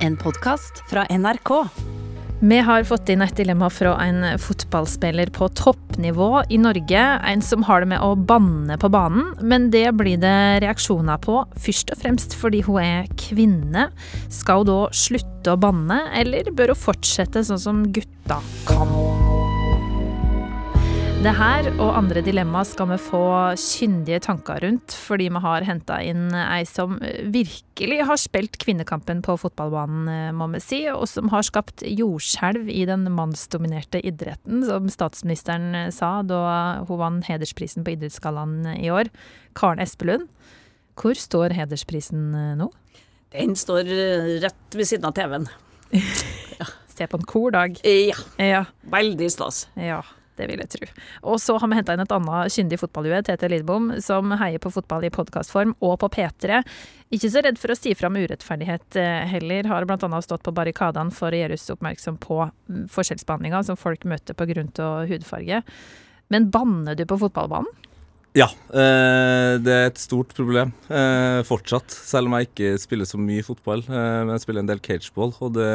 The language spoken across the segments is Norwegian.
En podkast fra NRK. Vi har fått inn et dilemma fra en fotballspiller på toppnivå i Norge. En som har det med å banne på banen, men det blir det reaksjoner på. Først og fremst fordi hun er kvinne. Skal hun da slutte å banne, eller bør hun fortsette sånn som gutta kan? Det her og andre dilemmaer skal vi få kyndige tanker rundt, fordi vi har henta inn ei som virkelig har spilt kvinnekampen på fotballbanen, må vi si, og som har skapt jordskjelv i den mannsdominerte idretten, som statsministeren sa da hun vant hedersprisen på Idrettsgallaen i år. Karen Espelund, hvor står hedersprisen nå? Den står rett ved siden av TV-en. Ja. Se på en kor dag. Ja. Ja. Veldig stas. Ja, det vil jeg tro. Og så har vi henta inn et annet kyndig fotballhue, Tete Lidbom, som heier på fotball i podkastform og på P3. Ikke så redd for å si fram urettferdighet eh, heller, har bl.a. stått på barrikadene for å gjøre oss oppmerksom på mm, forskjellsbehandlinga som folk møter av hudfarge. Men banner du på fotballbanen? Ja, eh, det er et stort problem eh, fortsatt. Selv om jeg ikke spiller så mye fotball. Eh, men jeg spiller en del cageball, og det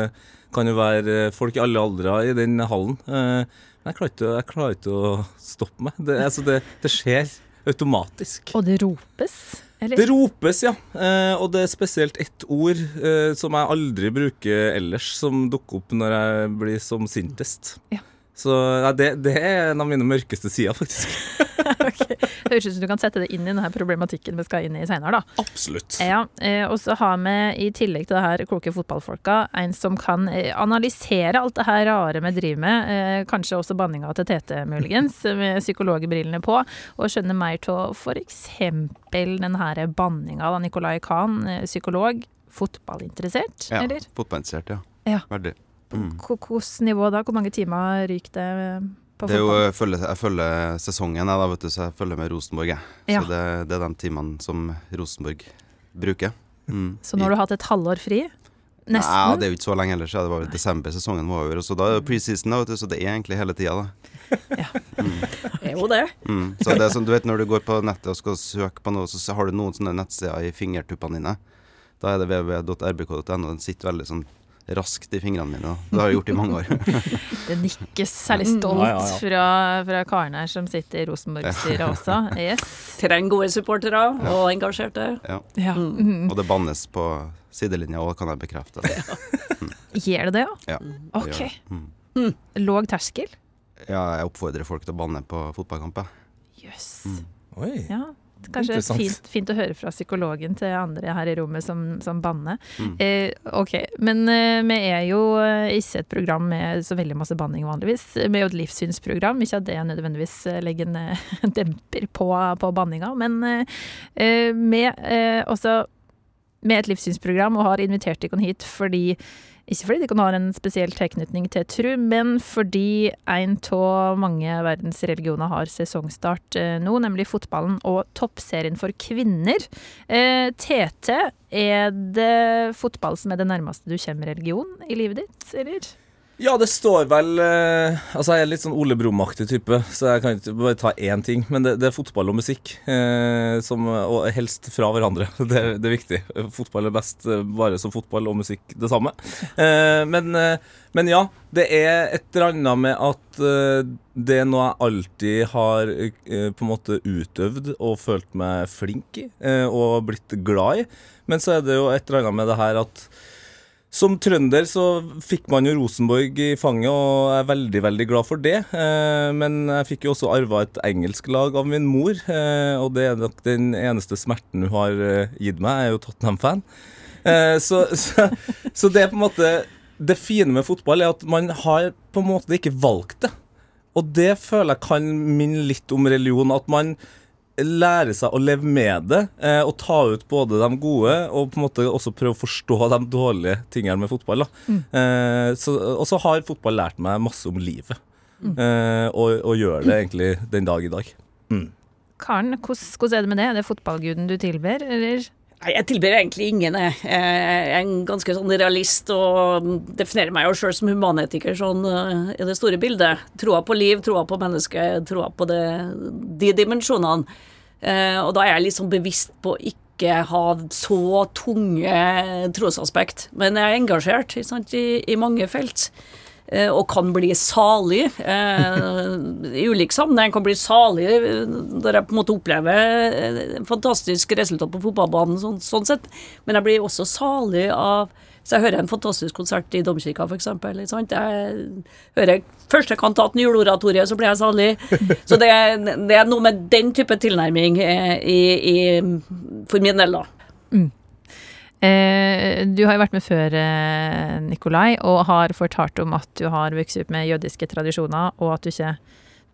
kan jo være folk i alle aldre i den hallen. Eh, men jeg klarer ikke, å stoppe meg. Det, altså det, det skjer automatisk. Og det ropes? Eller? Det ropes, ja. Eh, og det er spesielt ett ord som jeg aldri bruker ellers, som dukker opp når jeg blir som sintest. Ja. Så det, det er en av mine mørkeste sider, faktisk. Ok. Det høres ut som du kan sette det inn i denne problematikken vi skal inn i seinere. Absolutt. Ja, eh, og så har vi i tillegg til det her kloke fotballfolka en som kan eh, analysere alt det her rare vi driver med, eh, kanskje også banninga til Tete muligens, med psykologbrillene på, og skjønne mer av f.eks. den her banninga da Nicolai Kahn, psykolog, fotballinteressert, Ja, eller? fotballinteressert, ja. Ja. Veldig. Mm. Hvilket nivå da? Hvor mange timer ryker det jo, jeg, følger, jeg følger sesongen, jeg, da, vet du, så jeg følger med Rosenborg. Jeg. Ja. Så det, det er de timene som Rosenborg bruker. Mm. Så nå har du hatt et halvår fri? Nei, Nesten? det er jo ikke så lenge ellers. Det var desember sesongen var over. Og så da er det preseason, vet du, så det er egentlig hele tida, da. Det er jo det. Mm. Så det er sånn, du vet når du går på nettet og skal søke på noe, så har du noen sånne nettsider i fingertuppene dine. Da er det www.rbk.no. Den sitter veldig sånn raskt i fingrene mine. Det har jeg gjort i mange år. Det nikkes særlig stolt Ja, ja, ja. fra, fra karen her som sitter i Rosenborg-styret også. Yes. Trenger gode supportere og engasjerte. Ja. Ja. Mhm. Og det bannes på sidelinja òg, kan jeg bekrefte. Gjør det det, ja? Ja, det OK. det. Mm. Låg terskel? Ja, jeg oppfordrer folk til å banne på fotballkamper. Jøss. Yes. Oi. Kanskje fint, fint å høre fra psykologen til andre her i rommet som, som banner. Mm. Eh, OK. Men eh, vi er jo eh, ikke et program med så veldig masse banning vanligvis. Vi er jo et livssynsprogram. Ikke at det nødvendigvis eh, legger en eh, demper på, på banninga, men eh, vi også med et livssynsprogram og har invitert dere hit fordi ikke fordi de kan ha en spesiell tilknytning til tru, men fordi en av mange verdensreligioner har sesongstart eh, nå, nemlig fotballen og toppserien for kvinner. Eh, Tete, er det fotball som er det nærmeste du kommer religion i livet ditt, eller? Ja, det står vel eh, Altså, jeg er litt sånn Ole Brumm-aktig type, så jeg kan ikke bare ta én ting. Men det, det er fotball og musikk, eh, som, og helst fra hverandre. Det, er- det er viktig. Fotball er best eh, bare som fotball og musikk det samme. Eh, men, eh, men ja, det er et eller annet med at eh, det er noe jeg alltid har eh, på en måte utøvd og følt meg flink i, eh, og blitt glad i. Men så er det jo et eller annet med det her at som trønder så fikk man jo Rosenborg i fanget, og jeg er veldig veldig glad for det. Eh, men jeg fikk jo også arva et engelsk lag av min mor, eh, og det er nok den eneste smerten hun har eh, gitt meg, jeg er jo Tottenham-fan. Så, så, så det er på en måte Det fine med fotball er at man har på en måte ikke valgt det. Og det føler jeg kan minne litt om religion. At man lære seg å leve med det, eh, og ta ut både de gode, og på en måte også prøve å forstå de dårlige tingene med fotball. Da. Eh, så, og så har fotball lært meg masse om livet, eh, og, og gjør det egentlig den dag i dag. Karen, hvordan, hvordan er det med det? Er det fotballguden du tilber, eller? Nei, jeg tilber egentlig ingen. Jeg er en ganske sånn realist og definerer meg jo sjøl som humanetiker sånn eh, i det store bildet. Troa på liv, troa på mennesket, troa på det, de dimensjonene. Eh, og da er jeg sånn bevisst på ikke ikke ha så tunge trosaspekt. Men jeg er engasjert sant, i, i mange felt. Eh, Og kan bli salig eh, i ulike sammenheng. Kan bli salig eh, når jeg på en måte opplever en fantastisk resultat på fotballbanen, sånn, sånn sett. Men jeg blir også salig av hvis jeg hører en fantastisk konsert i domkirka, f.eks. Jeg hører første kantaten i juleoratoriet, så blir jeg salig. Så det, det er noe med den type tilnærming eh, i, i, for min del, da. Eh, du har jo vært med før, eh, Nikolai, og har fortalt om at du har vokst opp med jødiske tradisjoner, og at du ikke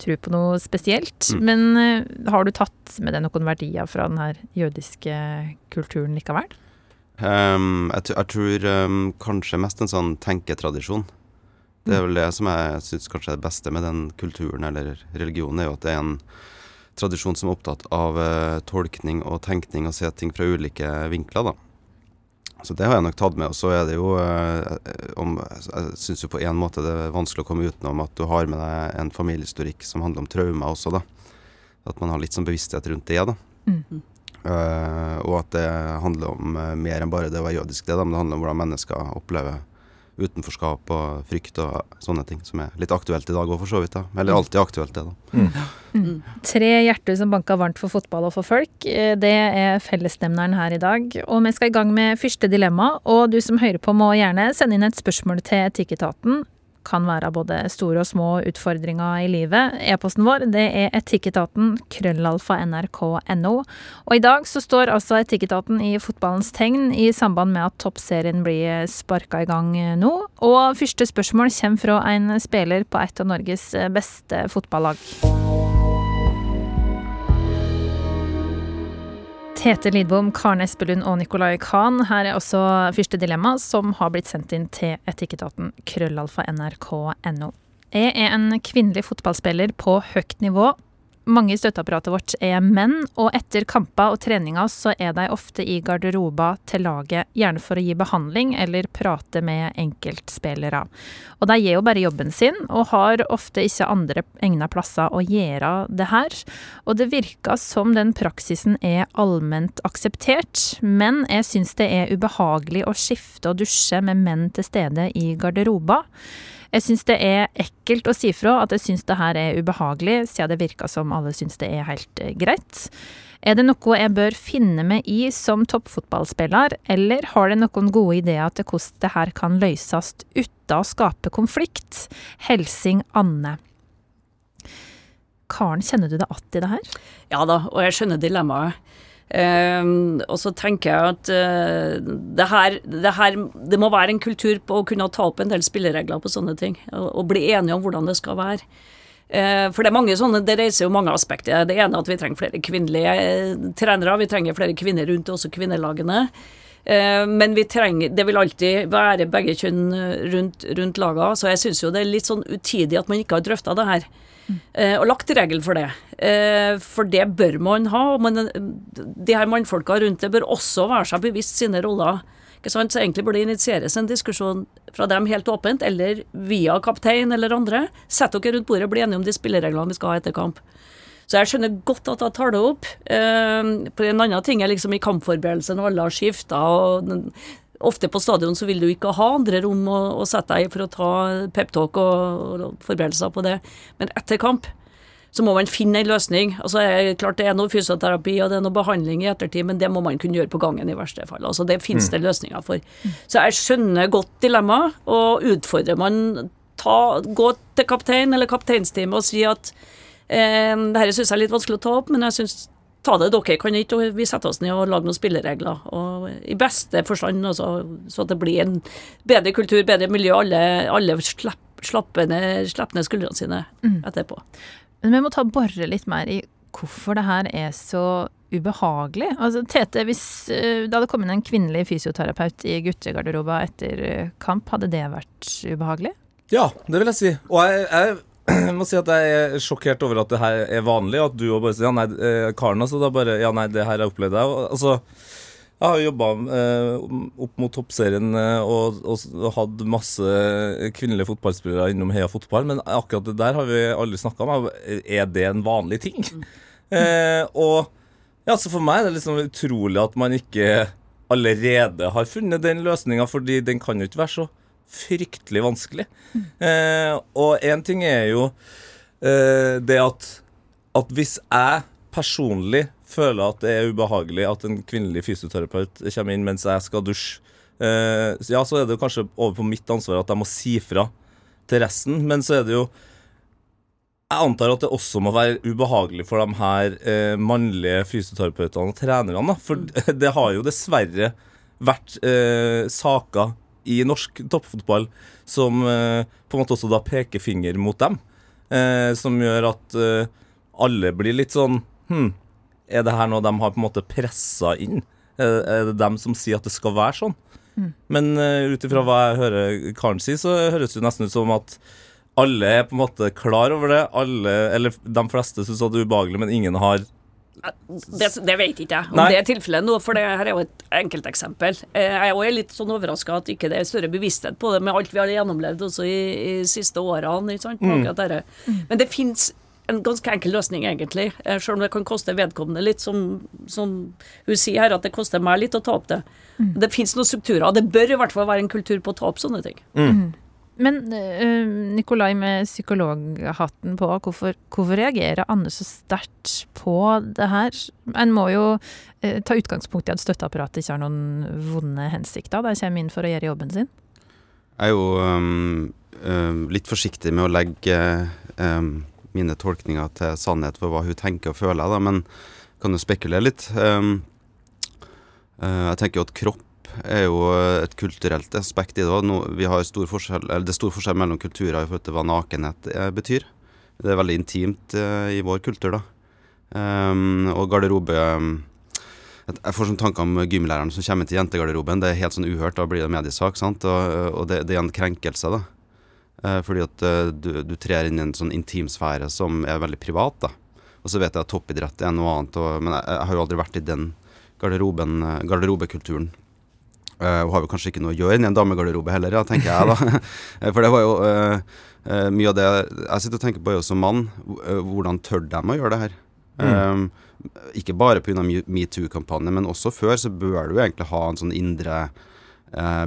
tror på noe spesielt. Mm. Men eh, har du tatt med deg noen verdier fra den her jødiske kulturen likevel? Um, jeg, jeg tror um, kanskje mest en sånn tenketradisjon. Det er vel det som jeg syns kanskje er det beste med den kulturen eller religionen, er jo at det er en tradisjon som er opptatt av uh, tolkning og tenkning og se ting fra ulike vinkler, da. Så det har jeg nok tatt med. Og så er det jo eh, om, Jeg syns jo på en måte det er vanskelig å komme utenom at du har med deg en familiehistorikk som handler om traumer også, da. At man har litt sånn bevissthet rundt det, da. Mm. Uh, og at det handler om eh, mer enn bare det å være jødisk, det, da, men det handler om hvordan mennesker opplever utenforskap og frykt og sånne ting, som er litt aktuelt i dag òg, for så vidt. da. Eller alltid aktuelt, det, da. Tre hjerter som banker varmt for fotball og for folk. eh, Det er fellesnemneren her i dag. Og vi skal i gang med første dilemma. Og du som hører på må gjerne sende inn et spørsmål til Etikketaten. Kan være både store og små utfordringer i livet. E-posten vår det er etikketaten krøllalfa nrk.no. Og i dag så står altså Etikketaten i fotballens tegn i samband med at toppserien blir sparka i gang nå. Og første spørsmål kommer fra en spiller på et av Norges beste fotballag. Tete Lidbom, Karen Espelund og Nicolai Kahn. Her er også første dilemma, som har blitt sendt inn til etikketaten krøllalfa nrk.no. Jeg er en kvinnelig fotballspiller på høyt nivå. Mange i støtteapparatet vårt er menn, og etter kamper og treninger så er de ofte i garderoba til laget, gjerne for å gi behandling eller prate med enkeltspillere. Og de gjør jo bare jobben sin, og har ofte ikke andre egna plasser å gjøre det her. Og det virker som den praksisen er allment akseptert, men jeg syns det er ubehagelig å skifte og dusje med menn til stede i garderoba. Jeg syns det er ekkelt å si fra at jeg syns det her er ubehagelig, siden det virker som alle syns det er helt eh, greit. Er det noe jeg bør finne meg i som toppfotballspiller, eller har det noen gode ideer til hvordan det her kan løses uten å skape konflikt? Helsing Anne. Karen, kjenner du deg igjen i det her? Ja da, og jeg skjønner dilemmaet. Ehm, og så tenker jeg at eh, det, her, det her Det må være en kultur på å kunne ta opp en del spilleregler på sånne ting, og, bli enige om hvordan det skal være. Eh, for det er mange sånne, det reiser jo mange aspekter. Det ene er at vi trenger flere kvinnelige eh, trenere, vi trenger flere kvinner rundt også kvinnelagene. Men vi trenger, det vil alltid være begge kjønn rundt, rundt laga, så jeg syns jo det er litt sånn utidig at man ikke har drøfta det her. Eh, og lagt regel for det. Eh, for det bør man ha. Men de her mannfolka rundt det bør også være seg bevisst sine roller. Ikke sant? Så egentlig burde det initieres en diskusjon fra dem helt åpent, eller via kaptein eller andre. Sett dere rundt bordet og bli enige om de spillereglene vi skal ha etter kamp. Så jeg skjønner godt at jeg tar det opp. Eh, på en annen ting er liksom i kampforberedelsen, og alle har skifta. og Ofte på stadion så vil du ikke ha andre rom å, å sette deg i for å ta peptalk og, og forberedelser på det. Men etter kamp så må man finne en løsning. Altså, er klart Det er noe fysioterapi og det er noe behandling i ettertid, men det må man kunne gjøre på gangen i verste fall. Altså, Det finnes det løsninger for. Så jeg skjønner godt dilemmaet, og utfordrer man ta, gå til kaptein eller kapteinsteamet og si at eh, det her syns jeg er litt vanskelig å ta opp, men jeg syns ta det dere kan ikke, og vi setter oss ned og lager noen spilleregler. Og I beste forstand, altså, så at det blir en bedre kultur, bedre miljø. Alle, alle slapp, slapper ned, slipper ned skuldrene sine etterpå. Men vi må ta borre litt mer i hvorfor det her er så ubehagelig. Altså, Tete, hvis eh, det hadde kommet inn en kvinnelig fysioterapeut i guttegarderoba etter eh, kamp, hadde det vært ubehagelig? Ja, det vil jeg si. Og jeg, jeg må si at jeg er sjokkert over at det her er vanlig, og at du òg bare sier ja, nei, eh, Karen, altså. Da bare ja, nei, det her har jeg opplevd. Jeg, altså, jeg har jobba eh, opp mot toppserien eh, og, og, og hatt masse kvinnelige fotballspillere innom Heia Fotball, men akkurat det der har vi aldri snakka om. Er det en vanlig ting? Eh, og Ja, så For meg er det liksom utrolig at man ikke allerede har funnet den løsninga, fordi den kan jo ikke være så fryktelig vanskelig. Eh, og én ting er jo eh, det at, at hvis jeg personlig føler at det er ubehagelig at en kvinnelig fysioterapeut kommer inn mens jeg skal dusje, eh, ja, så er det kanskje over på mitt ansvar at jeg må si fra til resten. Men så er det jo jeg antar at det også må være ubehagelig for de her eh, mannlige fysioterapeutene og trenerne. Da. For det har jo dessverre vært eh, saker i norsk toppfotball som eh, på en måte også da peker finger mot dem. Eh, som gjør at eh, alle blir litt sånn Hm, er det her noe de har på en måte pressa inn? Er, er det dem som sier at det skal være sånn? Men uh, ut ifra hva jeg hører Karen si, så høres det nesten ut som at alle er på en måte klar over det. Alle, eller de fleste syns det er ubehagelig, men ingen har Det, det vet ikke jeg om Nei. det er tilfellet nå, for det her er jo et enkelteksempel. Eh, Jeg er litt sånn overraska at ikke det er større bevissthet på det med alt vi har gjennomlevd også i, i siste årene. Ikke sant? Mm. dette. Men det fins en ganske enkel løsning, egentlig. Eh, Selv om det kan koste vedkommende litt, som, som hun sier her, at det koster meg litt å ta opp det. Det fins noen strukturer, og det bør i hvert fall være en kultur på å ta opp sånne ting. Men uh, Nikolai med psykologhatten på, hvorfor, hvorfor reagerer Anne så sterkt på det her? En må jo uh, ta utgangspunkt i at støtteapparatet ikke har noen vonde hensikter. De kommer inn for å gjøre jobben sin. Jeg er jo um, øhm, litt forsiktig med å legge um, mine tolkninger til sannhet for hva hun tenker og føler, da, men kan jo spekulere litt. Um, øh, jeg tenker jo at kropp er jo et kulturelt aspekt i det. Nå, vi har stor forskjell, det er stor forskjell mellom kulturer i forhold til hva nakenhet eh, betyr. Det er veldig intimt eh, i vår kultur, da. Um, og garderobe jeg får sånn tanker om gymlæreren som kommer til jentegarderoben. Det er helt sånn uhørt, da blir det mediesak. sant? Og, og det, det er en krenkelse, da. Eh, fordi at eh, du, du trer inn i en sånn intimsfære som er veldig privat, da. Og så vet jeg at toppidrett er noe annet, og, men jeg, jeg har jo aldri vært i den eh, garderobekulturen. Og har jo kanskje ikke noe å gjøre i en damegarderobe heller, ja, tenker jeg da. Eh, For det var jo uh, uh, mye av det Jeg sitter og tenker på jo som mann, hvor- hvordan tør de å gjøre det her? Eh, ikke bare pga. metoo-kampanjen, men også før så bør du egentlig ha en sånn indre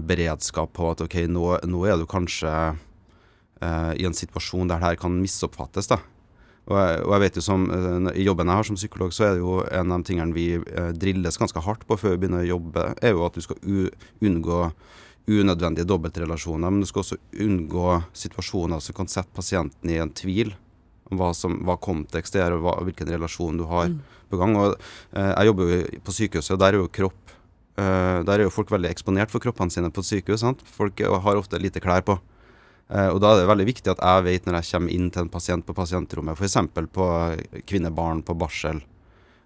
beredskap på at ok, nå, nå er du kanskje i en situasjon der det her kan misoppfattes. da. Og jeg, og jeg vet jo som, eh, I jobben jeg har som psykolog, så er det jo en av de tingene vi eh, drilles ganske hardt på før vi begynner å jobbe, er jo at du skal unngå unødvendige dobbeltrelasjoner. Men du skal også unngå situasjoner som kan sette pasienten i en tvil om hva, som, hva kontekst er, og hva, hvilken relasjon du har på gang. Og, eh, jeg jobber jo på sykehuset, og der er jo kropp eh, Der er jo folk veldig eksponert for kroppene sine på et sykehus. Sant? Folk har ofte lite klær på. Eh, og da er det veldig viktig at jeg vet når jeg kommer inn til en pasient på pasientrommet, f.eks. på kvinnebarn på barsel,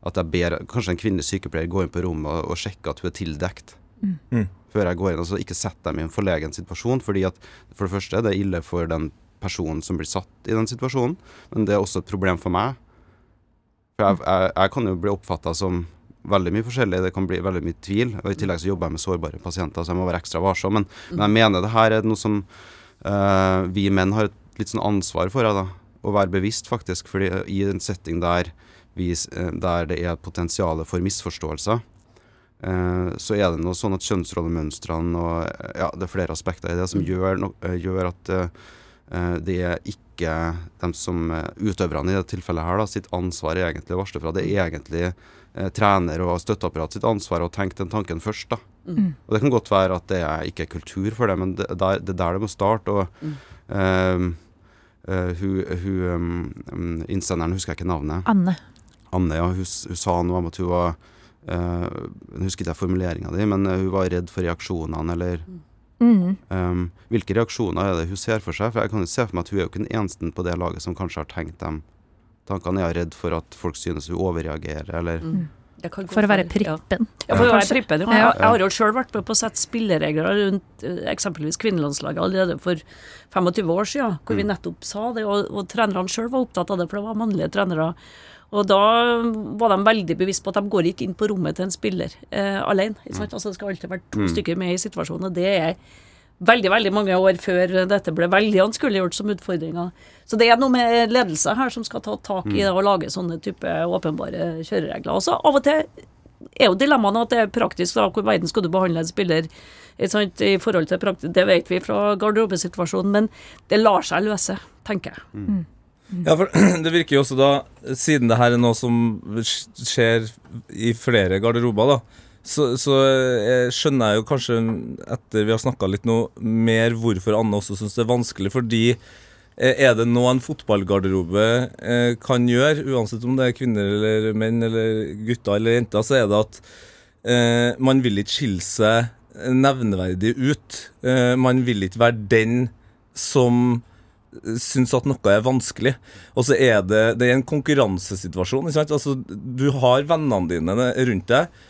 at jeg ber kanskje en kvinnelig sykepleier gå inn på rommet og, og sjekke at hun er tildekt. Mm. Før jeg går inn. Altså ikke sett dem i en forlegen situasjon, fordi at for det første er det ille for den personen som blir satt i den situasjonen, men det er også et problem for meg. For jeg, jeg, jeg kan jo bli oppfatta som veldig mye forskjellig, det kan bli veldig mye tvil. Og I tillegg så jobber jeg med sårbare pasienter, så jeg må være ekstra varsom. Men, men jeg mener det her er noe som vi menn har et litt sånn ansvar for, da, å være bevisst, faktisk. fordi i en setting der, vi, eh, der det er potensial for misforståelser, eh, så er det noe sånn at kjønnsrollemønstrene og eh, ja, det er flere aspekter i det som gjør, no, eh, gjør at eh, eh, det er ikke dem som eh, utøverne i dette tilfellet her da, sitt ansvar egentlig å varsle fra. Det er egentlig eh, trener og støtteapparat sitt ansvar å tenke den tanken først. da. Og Det kan godt være at det er ikke er kultur for det, men det, er er der det må starte. og ehm, uh, hun, hun um, Innsenderen husker jeg ikke navnet. Anne. Anne, ja, hun, hun sa noe om at hun var uh, Jeg husker ikke formuleringa di, men eh, hun var redd for reaksjonene, eller Mm. um, Hvilke reaksjoner er det hun ser for seg? For jeg kan jo se for meg at hun er jo ikke den eneste på det laget som kanskje har tenkt dem tankene. Jeg er redd for at folk synes vi overreagerer, eller mm. kan For å være prippen. Ja, for å være prippen, ja. Jeg, jeg har jo sjøl vært med på å sette spilleregler rundt eh, eksempelvis kvinnelandslaget allerede for 25 år siden, hvor vi nettopp sa det, og, og trenerne sjøl var opptatt av det, for det var mannlige trenere. Og da var de veldig bevisst på at de går ikke inn på rommet til en spiller eh, alene. Ikke sant? Altså, det skal alltid være to stykker med i situasjonen, og det er veldig veldig mange år før dette ble veldig anskueliggjort som utfordringer. Så det er noe med ledelse her som skal ta tak i det og lage sånne type åpenbare kjøreregler. Og så av og til er jo dilemmaene at det er praktisk. da, Hvor verden skal du behandle en spiller sant, i forhold til praktisk, Det vet vi fra garderobesituasjonen, men det lar seg løse, tenker jeg. Ja, for det virker jo også da, siden det her er noe som skjer i flere garderober, da, så, så eh, skjønner jeg jo kanskje, etter vi har snakka litt nå, mer hvorfor Anne også syns det er vanskelig. Fordi eh, er det noe en fotballgarderobe eh, kan gjøre, uansett om det er kvinner eller menn eller gutter eller jenter, så er det at man vil ikke skille seg nevneverdig ut. Man vil ikke være den som syns at noe er vanskelig. Og så er det, det er en konkurransesituasjon. Altså, du har vennene dine rundt deg,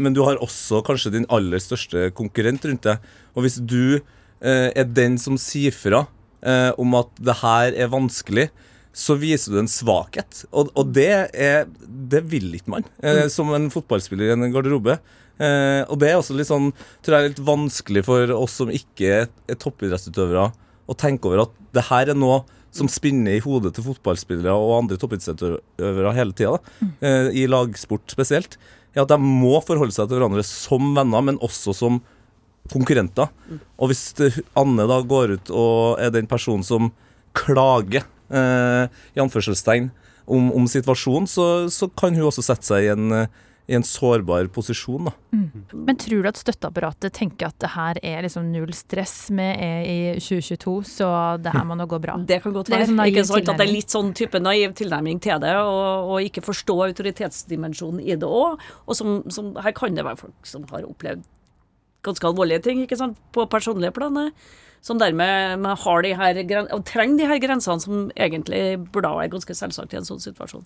men du har også kanskje din aller største konkurrent rundt deg. Og hvis du eh, er den som sier fra eh, om at det her er vanskelig, så viser du en svakhet. Og, og det, er, det vil ikke man eh, som en fotballspiller i en garderobe. Eh, og det er også litt sånn, tror jeg, litt vanskelig for oss som ikke er, er toppidrettsutøvere å tenke over at det her er noe som spinner i hodet til fotballspillere og andre toppidrettsutøvere hele tida, eh, i lagsport spesielt, er at de må forholde seg til hverandre som venner, men også som konkurrenter. Og hvis Anne da går ut og er den personen som klager, eh, i anførselstegn, om, om situasjonen, så, så kan hun også sette seg i en, eh, i en sårbar posisjon. da. Men tror du at støtteapparatet tenker at det her er liksom null stress med i 2022, så det her må nå gå bra? Det kan godt Det er være. liksom ikke sant? At det er litt sånn type naiv tilnærming til det, og, og ikke forstå autoritetsdimensjonen i det òg. Og som, som, her kan det være folk som har opplevd ganske alvorlige ting ikke sant? på personlige planet. Som dermed har de her, og trenger de her grensene som egentlig burde være ganske selvsagt i en sånn situasjon.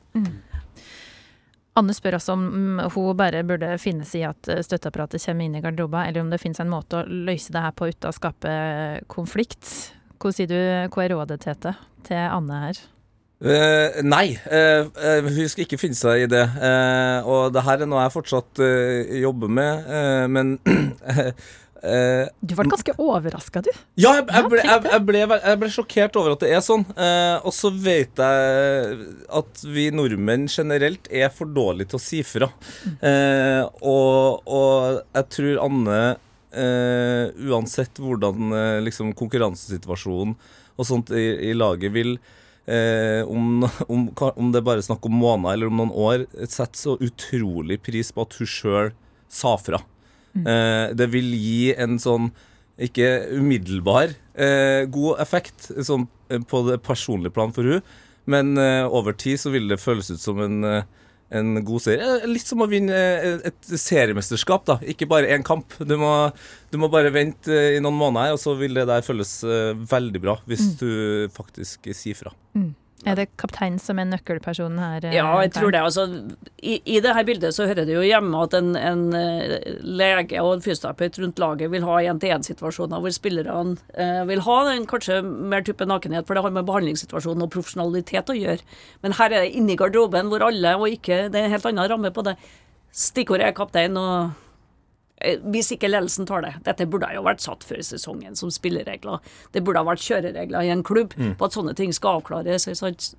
Anne spør også om mm, hun bare burde finne seg i at eh, støtteapparatet kommer inn i garderoben, eller om det finnes en måte å løse det her på uten å skape konflikt. Hva sier du, hva er rådet, Tete, til Anne her? Uh, nei, uh, uh, hun skal ikke finne seg i det. Eh, og det her er noe jeg fortsatt eh, jobber med, eh, men eh, Du ble ganske overraska, du. Ja, jeg, jeg, ble, jeg, ble, jeg ble sjokkert over at det er sånn. Uh, og så vet jeg at vi nordmenn generelt er for dårlige til å si fra. Uh, og, og jeg tror Anne, uansett hvordan liksom konkurransesituasjonen og sånt i, i laget vil eh, om, om, om det bare er snakk om måneder eller om noen år, setter så utrolig pris på at hun sjøl sa fra. Eh, det vil gi en sånn ikke umiddelbar eh, god effekt sånn, eh, på det personlige plan for hun, men over tid så vil det føles ut som en, en god serie. Litt som å vinne et seriemesterskap, da. Ikke bare én kamp. Du må, du må bare vente i noen måneder, og så vil det der føles veldig bra hvis du faktisk sier fra. Er det kapteinen som er nøkkelpersonen her? eh, Ja, jeg tror det. Altså, i, I dette bildet så hører det jo hjemme at en, en eh, lege og en fysioterapeut rundt laget vil ha én-til-én-situasjoner hvor spillerne eh, vil ha den kanskje mer type nakenhet, for det har med behandlingssituasjonen og profesjonalitet å gjøre. Men her er det inni garderoben hvor alle, og ikke Det er en helt annen ramme på det. Stikkordet er kaptein, og hvis ikke ledelsen tar det Dette burde jo vært satt før sesongen som spilleregler. Det burde ha vært kjøreregler i en klubb på at sånne ting skal avklares. sant?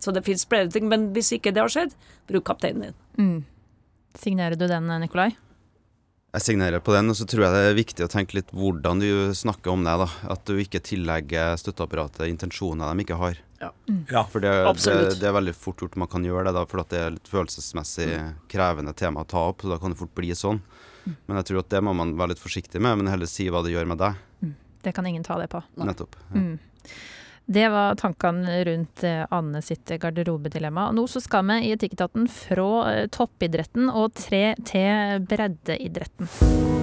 Så det fins flere ting, men hvis ikke det har skjedd, bruk kapteinen din. Signerer du den, Nikolai? Jeg signerer på den, og så tror jeg det er viktig å tenke litt hvordan du snakker om det. da At du ikke tillegger støtteapparatet intensjoner de ikke har. Ja. For det, det, det er veldig fort gjort man kan gjøre det, da for at det er litt følelsesmessig krevende tema å ta opp. Så da kan det fort bli sånn. Men jeg tror at det må man være litt forsiktig med, men heller si hva det gjør med deg. Det kan ingen ta det på. Nettopp. Mm. Det var tankene rundt eh, Anne sitt garderobedilemma. Nå så skal vi i Etikketaten fra eh, toppidretten og tre til breddeidretten.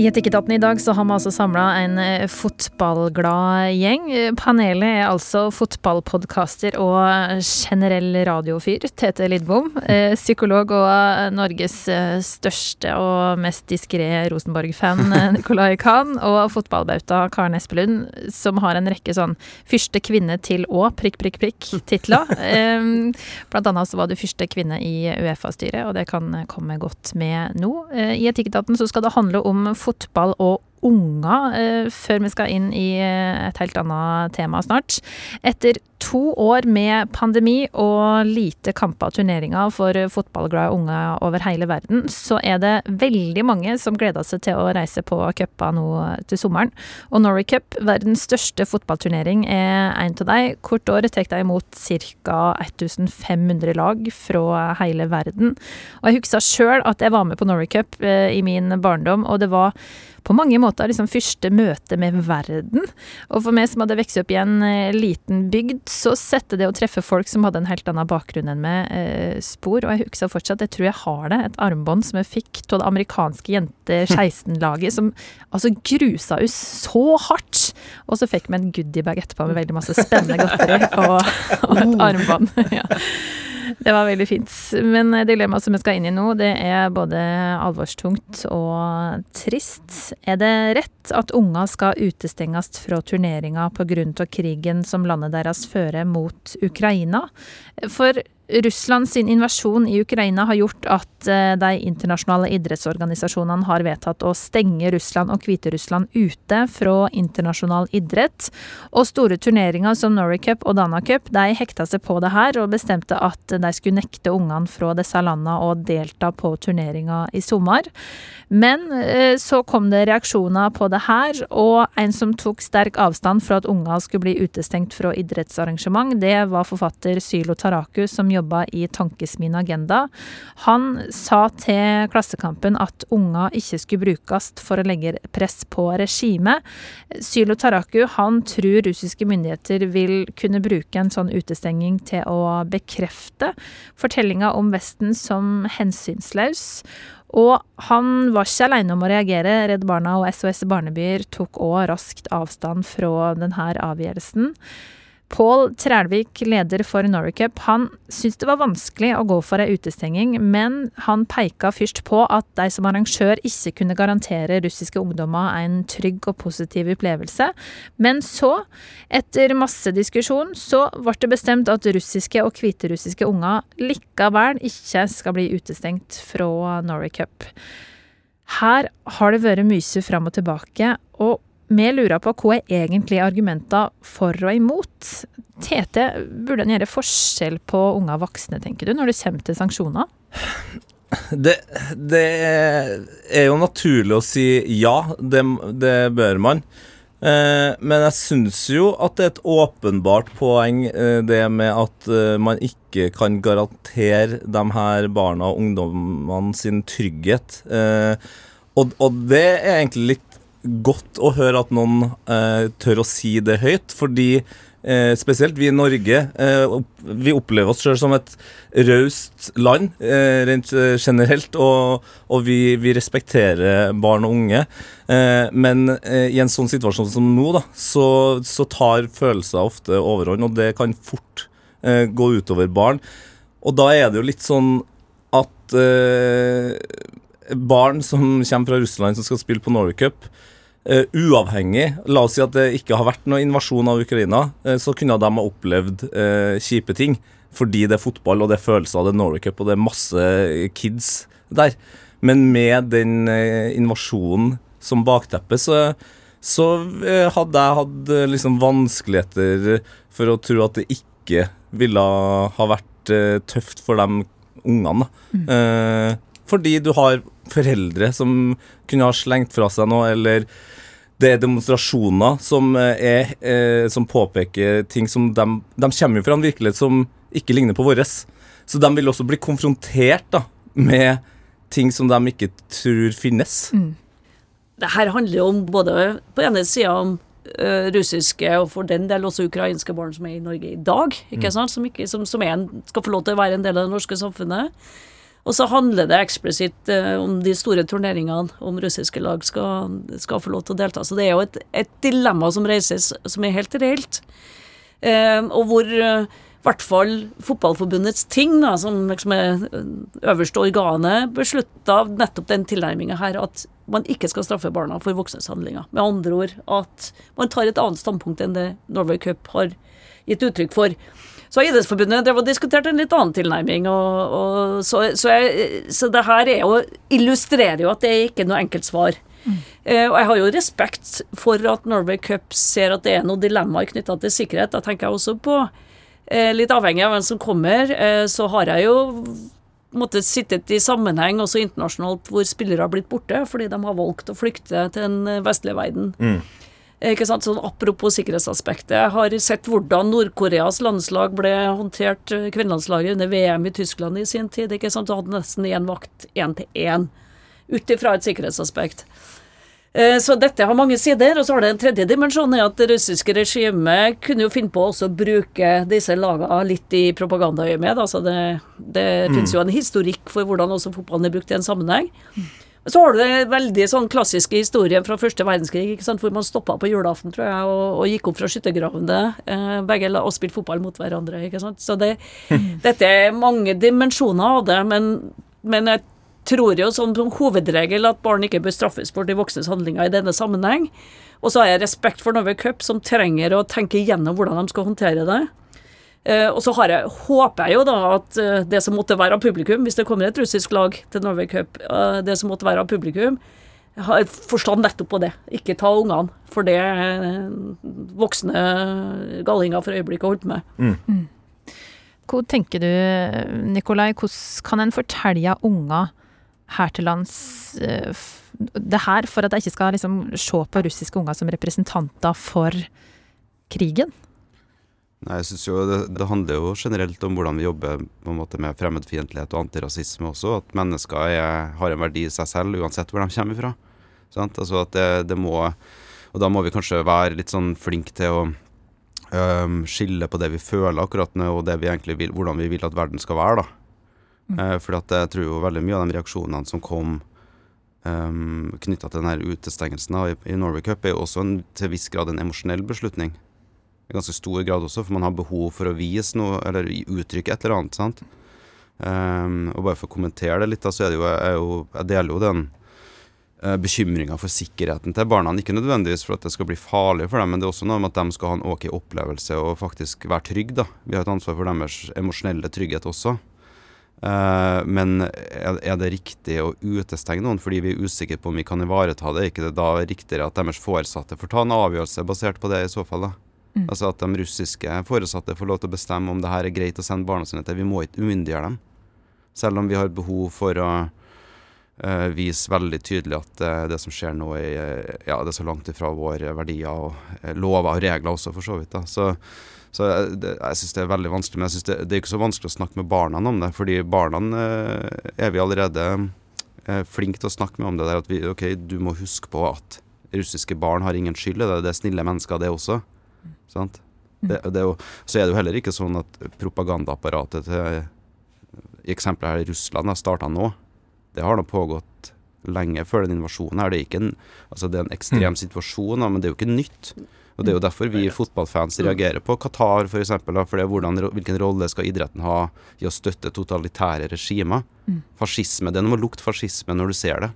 I Etikketaten i dag så har vi altså samla en eh, fotballglad gjeng. Panelet er altså fotballpodkaster og generell radiofyr, Tete Lidbom. Eh, psykolog og Norges eh, største og mest diskré Rosenborg-fan, Nicolay Khan. Og fotballbauta Karen Espelund, som har en rekke sånn 'første kvinne til å prikk, prikk, prikk'-titler. Blant annet så var du første kvinne i Uefa-styret, og det kan komme godt med nå. I Etikketaten så skal det handle om fotball fotball og unger, eh, før vi skal inn i eh, et helt annet tema snart. Etter to år med pandemi og lite kamper og turneringer for fotballglade unger over hele verden, så er det veldig mange som gleder seg til å reise på cuper nå til sommeren. Og Norway Cup, verdens største fotballturnering, er en av dem. Hvert år tar de imot ca. 1500 lag fra hele verden. Og jeg husker sjøl at jeg var med på Norway Cup eh, i min barndom, og det var på mange måter liksom første møte med verden. Og for meg som hadde vokst opp i en eh, liten bygd, så setter det å treffe folk som hadde en helt annen bakgrunn enn meg, eh, spor. Og jeg husker fortsatt, jeg tror jeg har det, et armbånd som jeg fikk av det amerikanske jente 16-laget, som altså grusa oss så hardt. Og så fikk vi en goodiebag etterpå med veldig masse spennende godteri og, og et armbånd. ja. Det var veldig fint. Men dilemmaet som vi skal inn i nå, det er både alvorstungt og trist. Er det rett at unger skal utestenges fra turneringa pga. krigen som landet deres fører mot Ukraina? For Russland sin invasjon i Ukraina har gjort at eh, de internasjonale idrettsorganisasjonene har vedtatt å stenge Russland og Hviterussland ute fra internasjonal idrett. Og store turneringer som Norway Cup og Dana Cup de hekta seg på det her og bestemte at de skulle nekte ungene fra disse landene å delta på turneringa i sommer. Men eh, så kom det reaksjoner på det her, og en som tok sterk avstand fra at unger skulle bli utestengt fra idrettsarrangement, det var forfatter Sylo Taraku, som jobbet jobba i Tankesmien Agenda. Han sa til Klassekampen at unger ikke skulle brukes for å legge press på regimet. Sylo Taraku han tror russiske myndigheter vil kunne bruke en sånn utestenging til å bekrefte fortellinga om Vesten som hensynsløs. Og han var ikke alene om å reagere. Redd Barna og SOS Barnebyer tok òg raskt avstand fra denne avgjørelsen. Pål Trælvik, leder for Norway han syntes det var vanskelig å gå for ei utestenging, men han peika først på at de som arrangør ikke kunne garantere russiske ungdommer en trygg og positiv opplevelse. Men så, etter masse diskusjon, så ble det bestemt at russiske og hviterussiske unger likevel ikke skal bli utestengt fra Norway Her har det vært mye fram og tilbake, og vi lurer på hva er egentlig argumenter for og imot. Tete, burde en gjøre forskjell på unge og voksne, tenker du, når det kommer til sanksjoner? Det, det er jo naturlig å si ja, det, det bør man. Eh, men jeg syns jo at det er et åpenbart poeng eh, det med at eh, man ikke kan garantere de her barna og ungdommene sin trygghet. Og, og det er egentlig litt godt å høre at noen eh, tør å si det høyt, fordi eh, spesielt vi i Norge eh, vi opplever oss sjøl som et raust land eh, rent eh, generelt, og, og vi, vi, respekterer barn og unge. Eh, men i en sånn situasjon som nå, da, så, så tar følelser ofte overhånd, og det kan fort gå utover barn. Og da er det jo litt sånn at barn som kommer fra Russland som skal spille på Norway Cup, Uh, uavhengig, la oss si at det ikke har vært noen invasjon av Ukraina, uh, så kunne de ha opplevd uh, kjipe ting. Fordi det er fotball, og det er følelser av det Norway Cup, og det er masse kids der. Men med den invasjonen som bakteppe, så, så hadde jeg hatt liksom vanskeligheter for å tro at det ikke ville ha vært tøft for de ungene. Mm. fordi du har foreldre som kunne ha slengt fra seg noe, eller det er demonstrasjoner som, eh, er, eh, som påpeker ting som de, de kommer jo fra en virkelighet som ikke ligner på vår. Så de vil også bli konfrontert da, med ting som de ikke tror finnes. Mm. Det her handler jo om både på ene sida om uh, russiske og for den del også ukrainske barn som er i Norge i dag, ikke mm. sant? Som, ikke, som, som en, skal få lov til å være en del av det norske samfunnet. Og så handler det eksplisitt eh, om de store turneringene, om russiske lag skal, skal få lov til å delta. Så det er jo et, et dilemma som reises, som er helt reelt. Eh, og hvor eh, i hvert fall Fotballforbundets ting, da, som liksom er eh, øverste organet, beslutta nettopp den tilnærminga her, at man ikke skal straffe barna for voksnes handlinger. Med andre ord at man tar et annet standpunkt enn det Norway Cup har gitt uttrykk for. Så Idrettsforbundet drev og diskutert en litt annen tilnærming. Og, og så, så, jeg, så, det her er jo, illustrerer jo at det er ikke noe enkelt svar. Mm. Og jeg har jo respekt for at Norway Cup ser at det er noen dilemmaer knytta til sikkerhet. Da tenker jeg også på, eh, litt avhengig av hvem som kommer, eh, så har jeg jo måttet sittet i sammenheng også internasjonalt hvor spillere har blitt borte fordi de har valgt å flykte til den vestlige verden. Mm. Ikke sant? Sånn, apropos sikkerhetsaspektet. Jeg har sett hvordan Nord-Koreas landslag ble håndtert, eh, kvinnelandslaget, under VM i Tyskland i sin tid. ikke sant? Du hadde nesten én vakt én til én, ut ifra et sikkerhetsaspekt. Eh, så dette har mange sider. Og så har det en tredje dimensjon, er at det russiske regimet kunne jo finne på også å bruke disse lagene litt i propagandaøyemed. Altså det, det mm. finnes jo en historikk for hvordan også fotballen er brukt i en sammenheng. Så har du den veldig sånn klassiske historien fra første verdenskrig, hvor man stoppa på julaften, tror jeg, og, og gikk opp fra skyttergravene eh, begge og spilte fotball mot hverandre. ikke sant. Så det, dette er mange dimensjoner av det, men, men jeg tror jo som, som hovedregel at barn ikke bør straffes for de voksnes handlinger i denne sammenheng. Og så har jeg respekt for Norway Cup, som trenger å tenke igjennom hvordan de skal håndtere det. Uh, og så jeg, håper jeg jo da at uh, det som måtte være av publikum, hvis det kommer et russisk lag til Norway Cup, uh, det som måtte være av publikum, har forstand nettopp på det. Ikke ta ungene for det voksne gallinger for øyeblikket holdt med. Mm. Mm. Hva tenker du, Nikolai, hvordan kan en fortelle unger her til lands det her, for at de ikke skal liksom se på russiske unger som representanter for krigen? Nei, jeg synes jo det, det, handler jo generelt om hvordan vi jobber på en måte med fremmedfiendtlighet og antirasisme også. At mennesker er, har en verdi i seg selv uansett hvor de kommer fra. Sant? Altså at det, det, må Og da må vi kanskje være litt sånn flinke til å um, skille på det vi føler akkurat nå, og det vi egentlig vil, hvordan vi vil at verden skal være. da. Mm. Uh, fordi at jeg tror jo veldig mye av de reaksjonene som kom um, knytta til denne utestengelsen i, i Norway Cup, er jo også en, til viss grad en emosjonell beslutning i ganske stor grad også, for man har behov for å vise noe, eller uttrykke et eller annet. sant? Um, og bare for å kommentere det litt, da, så er det jo, jeg, jo, jeg deler jo den uh, bekymringa for sikkerheten til barna. Ikke nødvendigvis for at det skal bli farlig for dem, men det er også noe med at de skal ha en ok opplevelse og faktisk være trygge. da. Vi har et ansvar for deres emosjonelle trygghet også. Uh, men er, er, det riktig å utestenge noen fordi vi er usikre på om vi kan ivareta det? Er ikke det da riktigere at deres foresatte får ta en avgjørelse basert på det i så fall? da? Mm. Altså at de russiske foresatte får lov til å bestemme om det her er greit å sende barna sine til. Vi må ikke umyndiggjøre dem. Selv om vi har behov for å uh, vise veldig tydelig at uh, det som skjer nå, er, ja, det er så langt ifra våre verdier og lover og regler også, for så vidt. da. Så, så jeg, det, jeg syns det er veldig vanskelig. Men jeg synes det, det, er ikke så vanskelig å snakke med barna om det. fordi barna er vi allerede flinke til å snakke med om det der. At vi, ok, du må huske på at russiske barn har ingen skyld. Det, det er snille mennesker, det også. Sant? Det, det er jo, så er det jo heller ikke sånn at propagandaapparatet til i eksempelet her i Russland har starta nå. Det har da pågått lenge før den invasjonen her. Det er, ikke en, altså det er en ekstrem mm. situasjon, men det er jo ikke nytt. Og Det er jo derfor vi fotballfans reagerer på Qatar f.eks. For, eksempel, for det er hvordan, hvilken rolle skal idretten ha i å støtte totalitære regimer. Mm. Fascisme. Det er noe med å lukte fascisme når du ser det.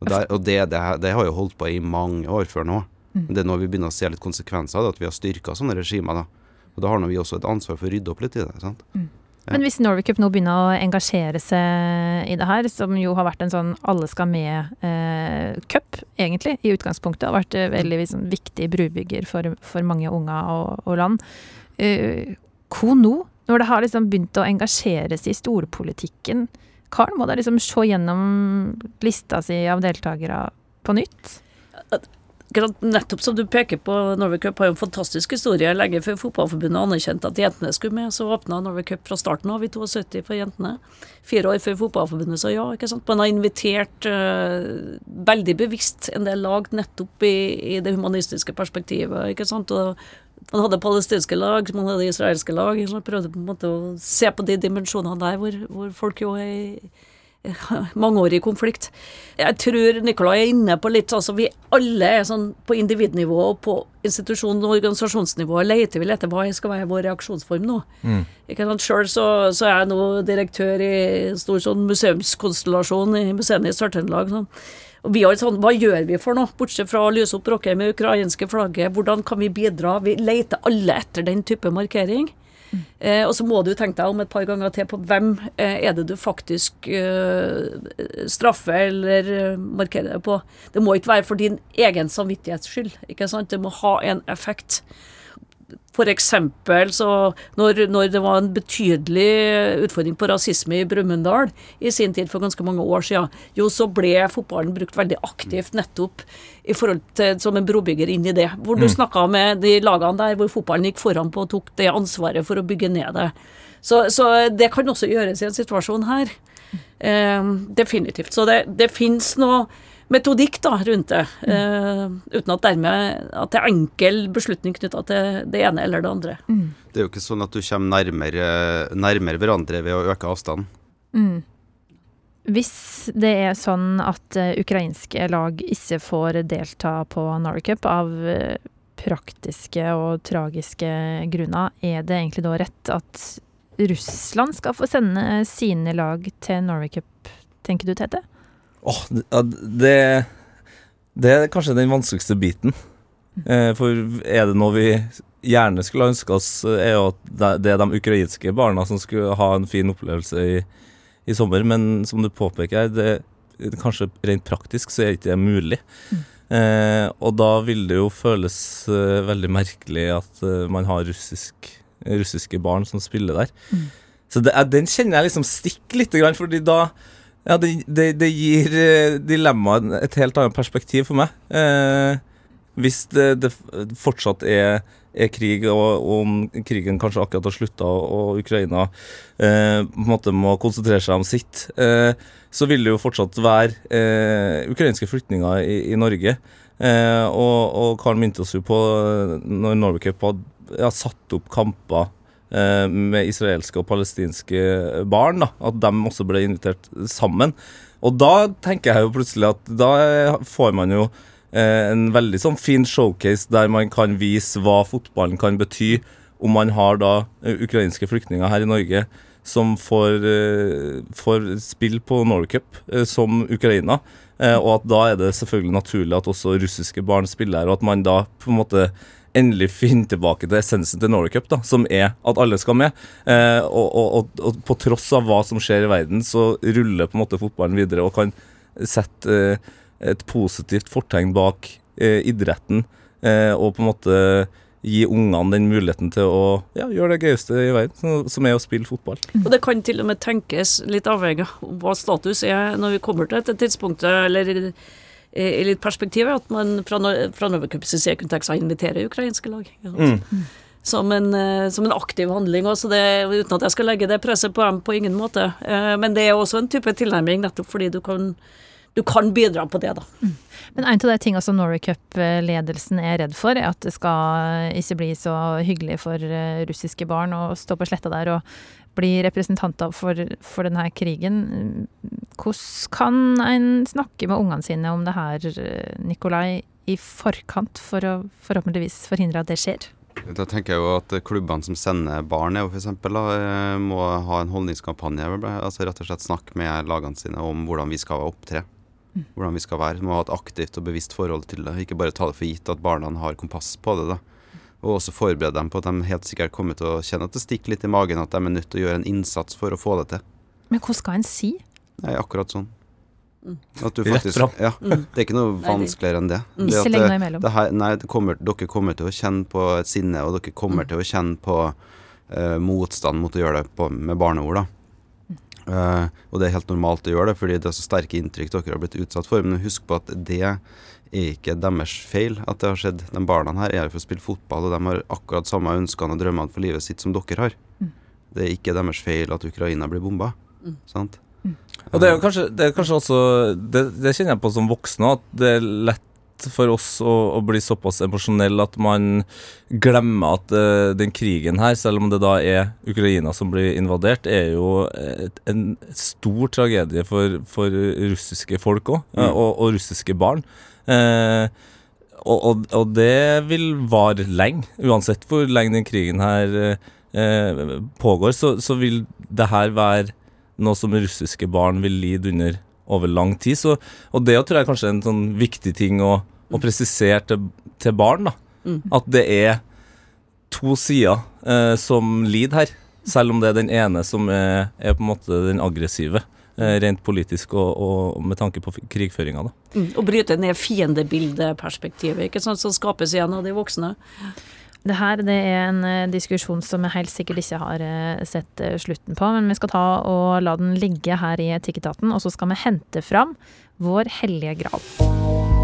Og, der, og det, det, det, har jo holdt på i mange år før nå. Mm. Det er når vi begynner å se litt konsekvenser av det, at vi har styrka sånne regimer. da. Og Da har vi også et ansvar for å rydde opp litt i det. sant? Mm. Ja. Men hvis Norway Cup nå begynner å engasjere seg i det her, som jo har vært en sånn alle skal med-cup, eh, egentlig, i utgangspunktet, har vært eh, veldig liksom, viktig brubygger for, for, mange unger og, og land. Eh, hvor nå? Når det har liksom begynt å engasjere seg i storpolitikken, Karl, må da liksom se gjennom lista si av deltakere på nytt? Nettopp som du peker på, Norway Cup har jo en fantastisk historie. Lenge før Fotballforbundet anerkjente at jentene skulle med, så åpna Norway Cup fra starten av i 72 for jentene. Fire år før Fotballforbundet sa ja. ikke sant? Man har invitert uh, veldig bevisst en del lag nettopp i, i, det humanistiske perspektivet. ikke sant? Og man hadde palestinske lag, man hadde israelske lag. Man prøvde på en måte å se på de dimensjonene der hvor, hvor folk jo er mangeårig konflikt. Jeg tror Nikolai er inne på litt altså Vi alle er sånn på individnivå og på institusjon- og organisasjonsnivå leter vi etter hva skal være vår reaksjonsform nå. Mm. Ikke sant? Selv så, så, er jeg nå direktør i en stor sånn museumskonstellasjon i museene i Sør-Trøndelag. Sånn. Og vi har sånn, Hva gjør vi for noe, bortsett fra å lyse opp Rockheim med ukrainske flagget? Hvordan kan vi bidra? Vi leter alle etter den type markering. Eh, og så må du tenke deg om et par ganger til på hvem eh, er det du faktisk eh, straffer eller eh, markerer deg på. Det må ikke være for din egen samvittighets skyld. ikke sant? Det må ha en effekt. Eksempel så når, når, det var en betydelig utfordring på rasisme i Brumunddal i sin tid for ganske mange år siden, jo så ble fotballen brukt veldig aktivt nettopp i forhold til som en brobygger inn i det. Hvor du mm. snakka med de lagene der hvor fotballen gikk foran på og tok det ansvaret for å bygge ned det. Så, så det kan også gjøres i en situasjon her. Eh, definitivt. Så det, det fins noe metodikk da, rundt det. Uh, uten at dermed at det er enkel beslutning knytta til det ene eller det andre. Mm. Det er jo ikke sånn at du kommer nærmere, nærmere hverandre ved å øke avstanden. Mm. Hvis det er sånn at uh, ukrainske lag ikke får delta på Norway av uh, praktiske og tragiske grunner, er det egentlig da rett at Russland skal få sende sine lag til Norway Cup, tenker du, Tete? Åh, det, det er kanskje den vanskeligste biten. Eh, for er det noe vi gjerne skulle ønske oss, er jo at det er de ukrainske barna som skulle ha en fin opplevelse i, i sommer. Men som du påpeker, det, kanskje rent praktisk så er ikke det mulig. Mm. Eh, og da vil det jo føles eh, veldig merkelig at eh, man har russisk, russiske barn som spiller der. Mm. Så det, den kjenner jeg liksom stikker litt, fordi da ja, det, det, det gir uh, dilemmaet et helt annet perspektiv for meg. Eh, hvis det, det, fortsatt er, er krig, og, og, om krigen kanskje akkurat har slutta, og, og Ukraina eh, på en måte må konsentrere seg om sitt, eh, så vil det jo fortsatt være ukrainske flyktninger i, i Norge. og, og Karl minte oss jo på når Norway Cup hadde ja, satt opp kamper Eh, med israelske og palestinske barn. Da, at de også ble invitert sammen. Og da tenker jeg jo plutselig at da får man jo eh, en veldig sånn fin showcase der man kan vise hva fotballen kan bety om man har da eh, ukrainske flyktninger her i Norge som får, får spill på Norway Cup som Ukraina. og at da er det selvfølgelig naturlig at også russiske barn spiller her, og at man da på en måte endelig finne tilbake til essensen til Norway Cup, da, som er at alle skal med. Eh, og, og, og, og, på tross av hva som skjer i verden, så ruller på en måte fotballen videre og kan sette eh, et positivt fortegn bak eh, idretten eh, og på en måte gi ungene den muligheten til å ja, gjøre det gøyeste i verden, som er å spille fotball. Og Det kan til og med tenkes, litt avhengig av hva status er når vi kommer til dette tidspunktet, eller i litt perspektiv at man fra, fra Novacups side kunne tenke seg å invitere ukrainske lag. Mm. Som, en, eh, som, en, aktiv handling, også det, uten at jeg skal legge det presset på dem på ingen måte. Eh, men det er også en type tilnærming, nettopp fordi du kan, du kan bidra på det, da. Mm. Men en av de tingene som Norway Cup-ledelsen er redd for, er at det skal ikke bli så hyggelig for eh, russiske barn å stå på sletta der og bli representanter for, for denne krigen. Hvordan kan en snakke med ungene sine om det her, Nikolai, i forkant for å forhåpentligvis forhindre at det skjer? Da tenker jeg jo at klubbene som sender barn, f.eks., eh, må ha en holdningskampanje. altså Rett og slett snakke med lagene sine om hvordan vi skal opptre. Mm. Hvordan vi skal være. Må ha et aktivt og bevisst forhold til det. Ikke bare ta det for gitt at barna har kompass på det. da. Og også forberede dem på at de helt sikkert kommer til å kjenne at det stikker litt i magen, at de er nødt til å gjøre en innsats for å få det til. Men hva skal en si? Nei, akkurat sånn. Mm. At du faktisk, Rett fram. Ja, mm. Det er ikke noe vanskeligere enn det. Mm. det ikke legg imellom. Det her, nei, kommer, dere kommer til å kjenne på et sinne, og dere kommer mm. til å kjenne på uh, motstand mot å gjøre det på, med barneord. da. Uh, og det er helt normalt å gjøre det, fordi det er så sterke inntrykk dere har blitt utsatt for. Men husk på at det er ikke deres feil at det har skjedd. De barna her er her for å spille fotball, og de har akkurat samme ønskene og drømmene for livet sitt som dere har. Det er ikke deres feil at Ukraina blir bomba. Sant? Og det er jo kanskje, det er kanskje også det, det kjenner jeg på som voksen at det er lett for oss å, å bli såpass emosjonell at man glemmer at uh, den krigen her, selv om det da er Ukraina som blir invadert, er jo et, en stor tragedie for, for russiske folk òg, Mm. og, og russiske barn. Eh, og, og, og det vil vare lenge, uansett hvor lenge den krigen her eh, pågår, så, så vil det her være noe som russiske barn vil lide under over lang tid. Så, og det tror jeg kanskje er en sånn viktig ting å, å presisere til, til barn. da. Mm. At det er to sider eh, som lider her, selv om det er den ene som er, er på en måte den aggressive. Eh, rent politisk og, og med tanke på krigføringa. Mm. og bryte ned fiendebildeperspektivet ikke sant, som skapes igjen av de voksne. Det her det er en eh, diskusjon som jeg helt sikkert ikke har eh, sett slutten på, men vi skal ta og la den ligge her i Etikketaten, og så skal vi hente fram vår hellige gral.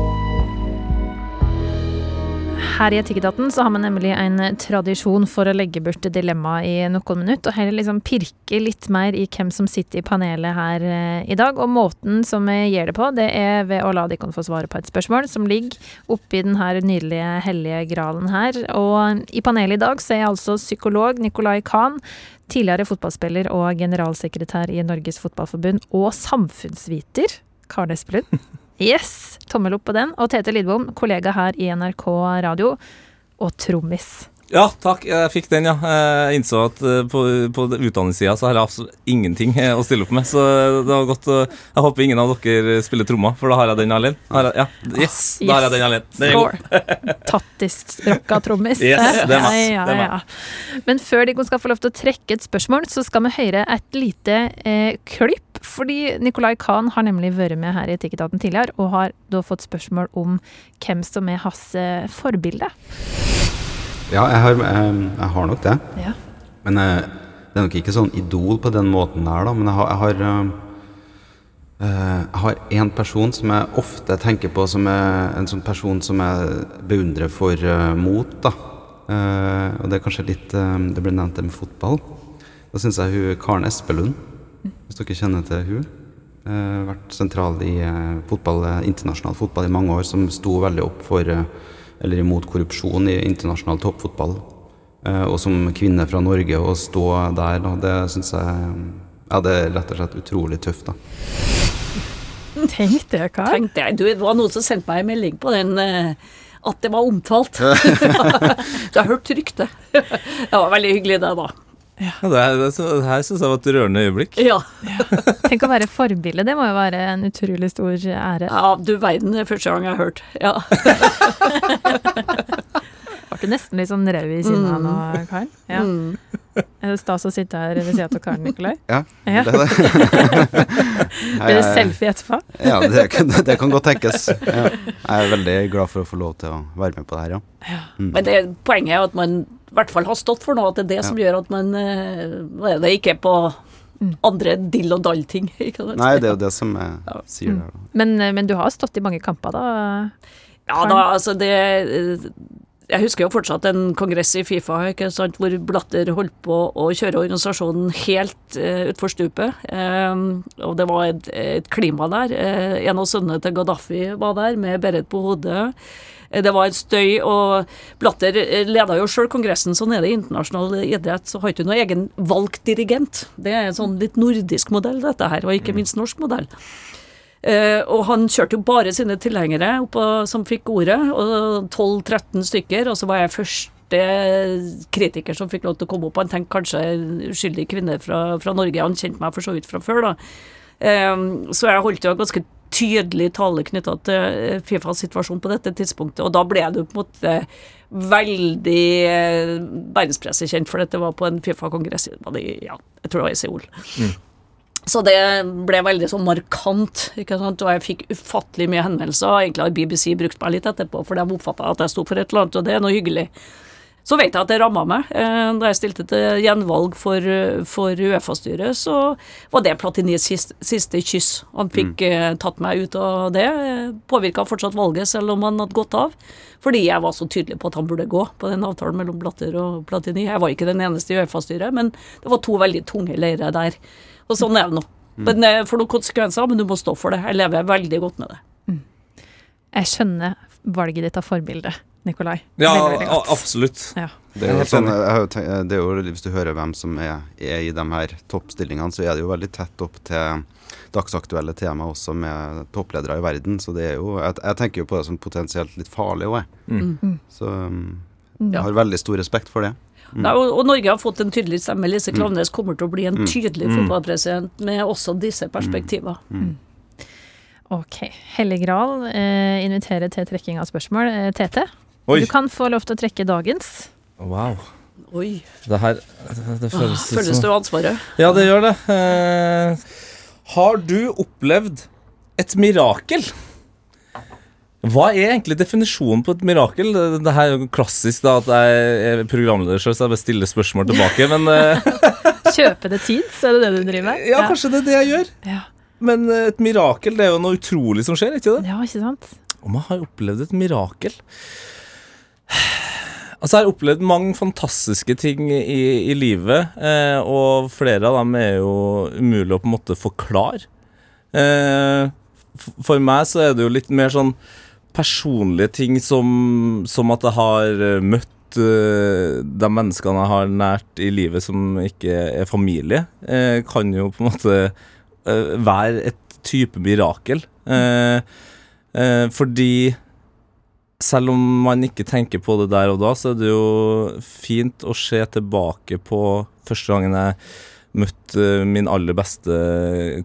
Her i Etikketaten så har man nemlig en tradisjon for å legge bort dilemmaet i noen minutter, og heller liksom pirke litt mer i hvem som sitter i panelet her eh, i dag. Og måten som vi gjør det på, det er ved å la dere få svare på et spørsmål som ligger oppi den her nydelige hellige gralen her. Og i panelet i dag så er altså psykolog Nicolai Kahn, tidligere fotballspiller og generalsekretær i Norges Fotballforbund, og samfunnsviter Karnes Espelund. Yes! Tommel opp på den. Og Tete Lidbom, kollega her i NRK Radio, og trommis. Ja, takk. Jeg fikk den, ja. Jeg innså at eh, på, på utdanningssida så har jeg absolutt ingenting eh, å stille opp med. Så det var godt å Jeg håper ingen av dere spiller trommer, for da har jeg den alene. Har jeg, ja, yes, da har jeg den alene. Score. Tattis-rocka trommis. Yes, det er meg. Ja, ja, ja. Men før de skal få lov til å trekke et spørsmål, så skal vi høre et lite eh, klipp. Fordi Nicolay Kahn har nemlig vært med her i Etikketaten tidligere, og har da fått spørsmål om hvem som er hans eh, forbilde. Ja, jeg har, jeg, jeg har nok det. Ja. Men jeg, det er nok ikke sånn idol på den måten der, da. Men jeg har, jeg har, eh, eh, jeg har en person som jeg ofte tenker på som er en sånn person som jeg beundrer for eh, mot, da. Eh, og det er kanskje litt eh, Det ble nevnt det med fotball. Da syns jeg hun Karen Espelund, hvis dere kjenner til hun har vært sentral i eh, fotball, eh, internasjonal fotball i mange år, som sto veldig opp for eh, eller imot korrupsjon i internasjonal toppfotball. Eh, og som kvinne fra Norge å stå der, da, det syns jeg Ja, det er rett og slett utrolig tøft, da. Tenk det, Karl. Tenkte jeg, du, Det var noen som sendte meg en melding på den eh, at det var omtalt. du har hørt ryktet. det var veldig hyggelig, det, da. Ja, det, her- det, det her syns jeg var et rørende øyeblikk. Ja, Tenk å være forbilde, det må jo være en utrolig stor ære. ja du verden, det er første gang jeg har hørt. Ja. Ble du nesten litt sånn rød i kinna nå, Karl? Ja. Mm. Er det stas å sitte her ved siden av Karen Nikolai? Ja, Ja. det er det. Blir det selfie etterpå? Ja, det kan, det kan godt tenkes. Ja. Jeg er veldig glad for å få lov til å være med på det her, ja. Men det, poenget er at man i hvert fall har stått for noe, at det er det som gjør at man eh, er det ikke er på andre dill og dall-ting. Nei, det er jo det som jeg sier der, da. Men, eh, men du har stått i mange kamper, da? Ja da, altså det eh, Jeg husker jo fortsatt en kongress i Fifa ikke sant, hvor Blatter holdt på å kjøre organisasjonen helt uh, utfor stupet. Um, og det var et, et klima der. Uh, en av sønnene til Gaddafi var der med beret på hodet. Eh, Det var en støy, og Blatter eh, leda jo sjøl kongressen. Sånn er det i internasjonal idrett. Så har ikke du noen egen valgt dirigent. Det er en sånn litt nordisk modell, dette her, og ikke minst norsk modell. Uh, og han kjørte jo bare sine tilhengere oppå, som fikk ordet, og 12-13 stykker. Og så var jeg første kritiker som fikk lov til å komme opp. Han tenkte kanskje uskyldig kvinne fra, fra Norge. Han kjente meg for så vidt fra før, da. Eh, så jeg holdt jo ganske tydelig tale knytta til eh, Fifas situasjon på dette tidspunktet, og da ble det på en måte veldig verdenspresset kjent, for dette var på en Fifa-kongress ja, jeg tror det var i Seoul. Så det ble veldig sånn markant, ikke sant? og jeg fikk ufattelig mye henvendelser. Egentlig har BBC brukt meg litt etterpå, for de oppfatta at jeg sto for et eller annet, og det er noe hyggelig. Så vet jeg at det ramma meg. Eh, Da jeg stilte til gjenvalg for, eh, for Uefa-styret, så var det Platinis siste, siste kyss. Han fikk mm. tatt meg ut av det. Påvirka fortsatt valget, selv om han hadde gått av. Fordi jeg var så tydelig på at han burde gå på den avtalen mellom Blatter og Platini. Jeg var ikke den eneste i Uefa-styret, men det var to veldig tunge leirer der. Og sånn er det nå. Men det får noen konsekvenser, men du må stå for det. Jeg lever veldig godt med det. Jeg skjønner valget ditt av forbilde, Nikolai. Ja, Veldig, veldig absolutt. Ja. Det er jo sånn, jeg har tenkt, det er jo, Hvis du hører hvem som er, er i de her toppstillingene, så er det jo veldig tett opp til dagsaktuelle tema også med toppledere i verden. Så det er jo Jeg, jeg tenker jo på det som potensielt litt farlig òg, jeg. Mm. Så um, jeg har veldig stor respekt for det. Nei, og, og Norge har fått en tydelig stemme. Lise Klaveness kommer til å bli en Mm. tydelig Mm. fotballpresident med også disse perspektivene. Ok. Hellig Gral eh, inviterer til trekking av spørsmål. Eh, Tete, Oi. du kan få lov til å trekke dagens. Wow. Oi. Det her det, det føles Åh, Føles som jo ansvaret? Ja, det gjør det. Eh, har du opplevd et mirakel? Hva er egentlig definisjonen på et mirakel? Det, det her er jo klassisk da at jeg er programleder selv, så jeg bare stiller spørsmål tilbake. Men eh, Kjøpe det tid, så er det det du driver med? ja, kanskje det er det jeg gjør. Ja. Men eh, et mirakel, det er jo noe utrolig som skjer, ikke det? ja, ikke sant? Om jeg har opplevd et mirakel Altså, jeg har opplevd mange fantastiske ting i, i livet, eh, og flere av dem er jo umulig å på en måte forklare. Eh, for meg så er det jo litt mer sånn personlige ting som, som at jeg har eh, møtt eh, de menneskene jeg har nært i livet som ikke er familie, eh, kan jo på en måte eh, være et type mirakel. Fordi selv om man ikke tenker på det der og da, så er det jo fint å se tilbake på første gangen jeg møtte min aller beste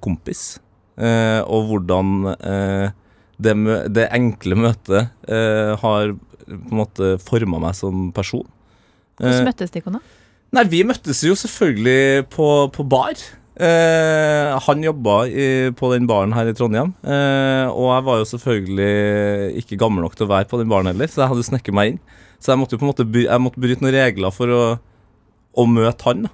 kompis. Eh, og hvordan eh, det, det enkle møtet eh, har på en måte forma meg som person. Hvordan Eh, møttes de, da? Nei, vi møttes jo selvfølgelig på, på bar. Eh, han jobba i, på den baren her i Trondheim, eh, og jeg var jo selvfølgelig ikke gammel nok til å være på den baren heller, så jeg hadde snekket meg inn. Så jeg måtte jo på en måte by, jeg måtte bryte noen regler for å, å møte han.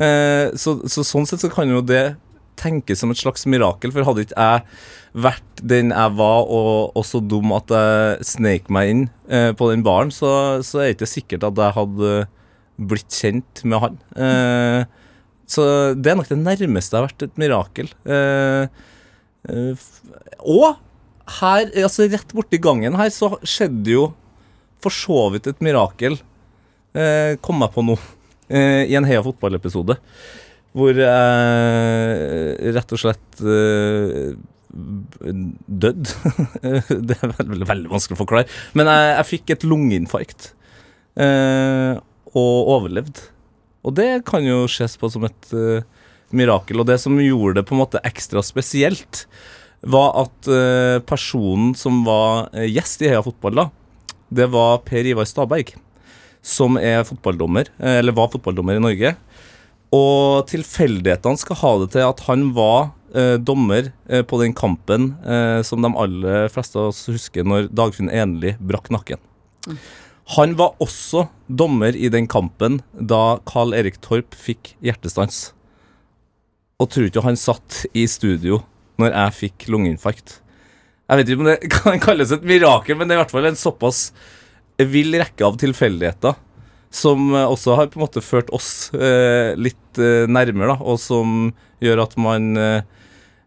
Eh, så, så sånn sett så kan jo det tenkes som et slags mirakel, for hadde ikke jeg vært den jeg var, og, og så dum at jeg sneik meg inn eh, på den baren, så, så er det ikke sikkert at jeg hadde blitt kjent med han. Eh, så det er nok det nærmeste det har vært et mirakel. Eh, eh, og her, altså rett borti gangen her, så skjedde jo for så vidt et mirakel. Eh, kom jeg på nå. I en Heia fotballepisode. Hvor jeg rett og slett dødd. det er veldig, veldig vanskelig å forklare. Men jeg, jeg fikk et lungeinfarkt. Eh, og overlevd. Og det kan jo ses på som et uh, mirakel. Og det som gjorde det på en måte ekstra spesielt, var at uh, personen som var eh, gjest i Heia Fotball, da, det var Per Ivar Staberg. Som er fotballdommer, eller var fotballdommer i Norge. Og tilfeldighetene skal ha det til at han var eh, dommer eh, på den kampen eh, som de aller fleste av oss husker når Dagfinn Enli brakk nakken. Han var også dommer i den kampen da Carl Erik Torp fikk hjertestans. Og tror ikke han satt i studio når jeg fikk lungeinfarkt. Jeg vet ikke om det kan kalles et mirakel, men det er i hvert fall en såpass vill rekke av tilfeldigheter som eh, også har på en måte ført oss eh, litt eh, nærmere, da, og som gjør at man eh,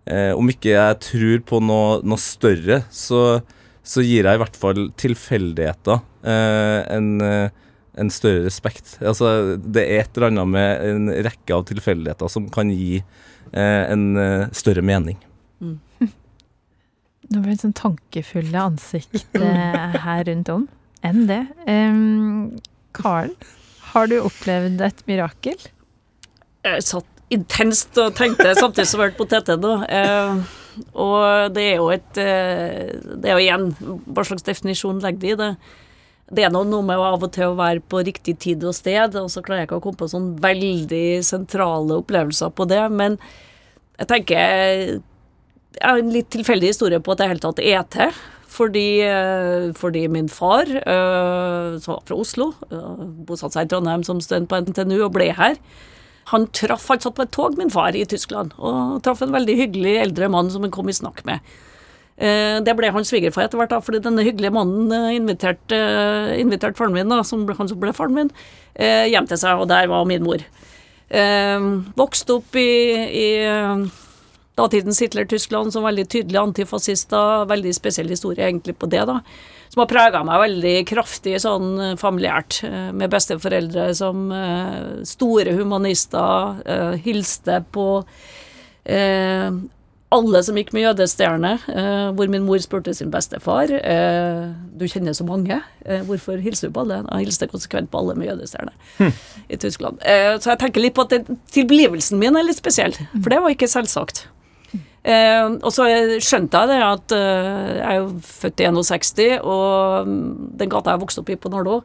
eh, Om ikke jeg tror på noe, noe større, så, så gir jeg i hvert fall tilfeldigheter en, eh, en større respekt. Altså, det er et eller annet med en rekke av tilfeldigheter som kan gi eh, en eh, større mening. Nå ble det sånn tankefulle ansikt eh, her rundt om. Enn det. Um, Karen, har du opplevd et mirakel? Jeg satt intenst og tenkte samtidig som jeg hørte på TT nå. Eh, og det er jo et eh, Det er jo igjen Hva slags definisjon legger de i det? Det er noe med av og til å være på riktig tid og sted, og så klarer jeg ikke å komme på sånn veldig sentrale opplevelser på det, men jeg tenker Jeg har en litt tilfeldig historie på at jeg helt tatt er til. fordi, eh, fordi min far, eh, som var fra Oslo, eh, bosatte seg i Trondheim som student på NTNU og ble her. Han traff, han satt på et tog, min far, i Tyskland, og traff en veldig hyggelig eldre mann som han kom i snakk med. Eh, Det ble hans svigerfar etter hvert, da, fordi denne hyggelige mannen eh, inviterte invitert faren min, da, som, ble- han som ble faren min, eh, hjem til seg, og der var min mor. Eh, Vokste opp i, i eh, datidens Hitler-Tyskland som veldig tydelige antifascister. Veldig spesiell historie egentlig på det, da. Som har prega meg veldig kraftig sånn eh, familiært. eh, Med besteforeldre som eh, store humanister. eh, Hilste på eh, alle som gikk med jødestjerne, eh, hvor min mor spurte sin bestefar eh, Du kjenner så mange, eh, hvorfor hilser du på alle? Han hilste konsekvent på alle med jødestjerne i Tyskland. Eh, så jeg tenker litt på at det, tilblivelsen min er litt spesiell, for det var ikke selvsagt. Eh, og så skjønte jeg det at eh, jeg er jo født i 61, og mm, den gata jeg vokste opp i på Nardo,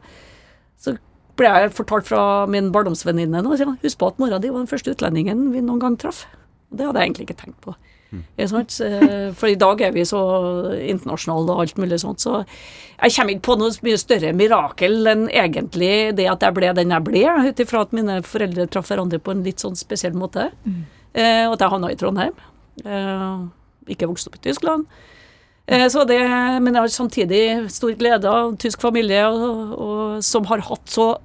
så ble jeg fortalt fra min barndomsvenninne nå, Husk på at mora di var den første utlendingen vi noen gang traff. Det hadde jeg egentlig ikke tenkt på. Sant? Eh, For i dag er vi så internasjonale og alt mulig sånt, så jeg kommer ikke på noe mye større mirakel enn egentlig det at jeg ble den jeg ble, ut ifra at mine foreldre traff hverandre på en litt sånn spesiell måte. Eh, Og at jeg havna i Trondheim. Eh, Ikke vokste opp i Tyskland. Eh, Så det, men jeg har samtidig stor glede av tysk familie, og, og, som har hatt så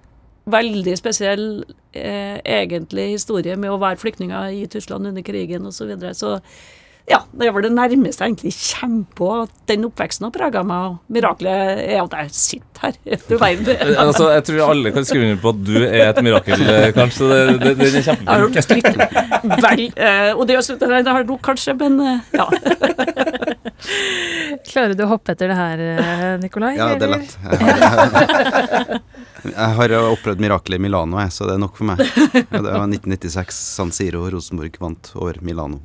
veldig spesiell eh, egentlig historie med å være flyktninger i Tyskland under krigen osv. Så, videre. så ja, det var det nærmeste jeg egentlig kommer på at den oppveksten har prega meg. og Miraklet er at jeg sitter her. Du verden. Altså, jeg tror alle kan skrive under på at du er et mirakel, eh, kanskje. Det, det, det er kjempefint. vel eh, Og det har du kanskje, men eh, ja. Klarer du å hoppe etter det her, eh, Nikolai? Ja, det er lett. Jeg har, jeg har opplevd mirakelet i Milano, jeg, så det er nok for meg. Ja, Det var 1996, San Siro, Rosenborg vant over Milano.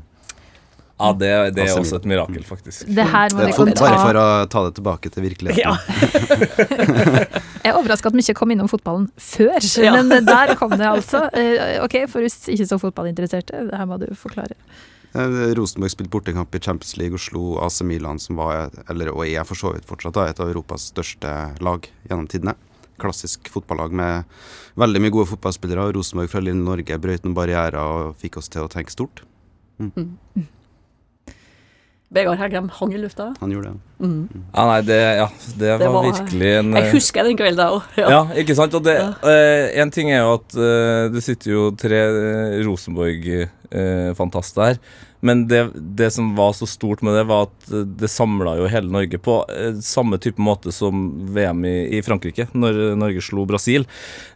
Ja, det, det er også et mirakel, faktisk. Det her må Det vi er bare for å ta det tilbake til virkeligheten. ja. Jeg er overraska at vi ikke kom innom fotballen før, Ja. men der kom det altså. Eh, Ok, for oss ikke så fotballinteresserte, det her må du forklare. Eh, Rosenborg spilte bortekamp i Champions League og slo AC Milan, som var, eller og er for så vidt fortsatt, da, et av Europas største lag gjennom tidene. Klassisk fotballag med veldig mye gode fotballspillere. Rosenborg fra lille Norge brøt noen barrierer og fikk oss til å tenke stort. Vegard Heggem hang i lufta. Han gjorde det. Mm. Ja, nei, det, ja, det var, Det var- virkelig en Jeg eh, husker den kvelden, jeg òg. Ja, ikke sant? Og det, eh, en ting er jo at eh, det sitter jo tre eh, Rosenborg-fantaster her. Men det, det som var så stort med det, var at det samla jo hele Norge på eh, samme type måte som VM i, i Frankrike, når Norge slo Brasil.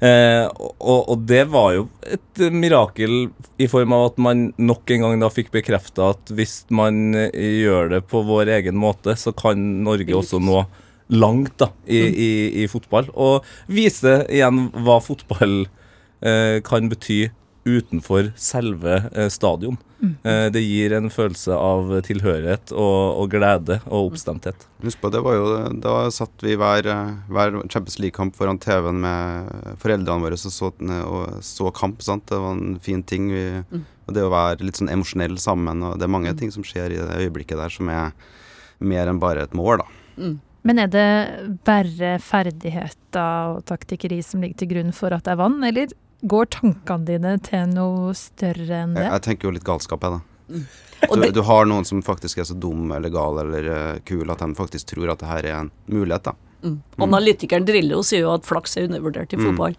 Eh, og, og det var jo et mirakel i form av at man nok en gang da fikk bekrefta at hvis man eh, gjør det på vår egen måte, så kan Norge også nå langt da, i, i, i fotball. Og vise igjen hva fotball eh, kan bety utenfor selve eh, stadion. Eh, det gir en følelse av tilhørighet og, og glede og oppstemthet. Husk på, det var jo, Da satt vi hver, eh, hver Champions League-kamp foran TV-en med foreldrene våre og så, og så kamp. sant? Det var en fin ting. Vi, og Det å være litt sånn emosjonell sammen. og Det er mange ting som skjer i det øyeblikket der som er mer enn bare et mål. da. Men er det bare ferdigheter og taktikkeri som ligger til grunn for at det er vann, eller går tankene dine til noe større enn det? jeg tenker jo litt galskap, jeg, da. Du, du har noen som faktisk er så dum eller gal eller uh, kul at de faktisk tror at det her er en mulighet. da. mm. Analytikeren Drillo sier jo at flaks er undervurdert i Mm. fotball.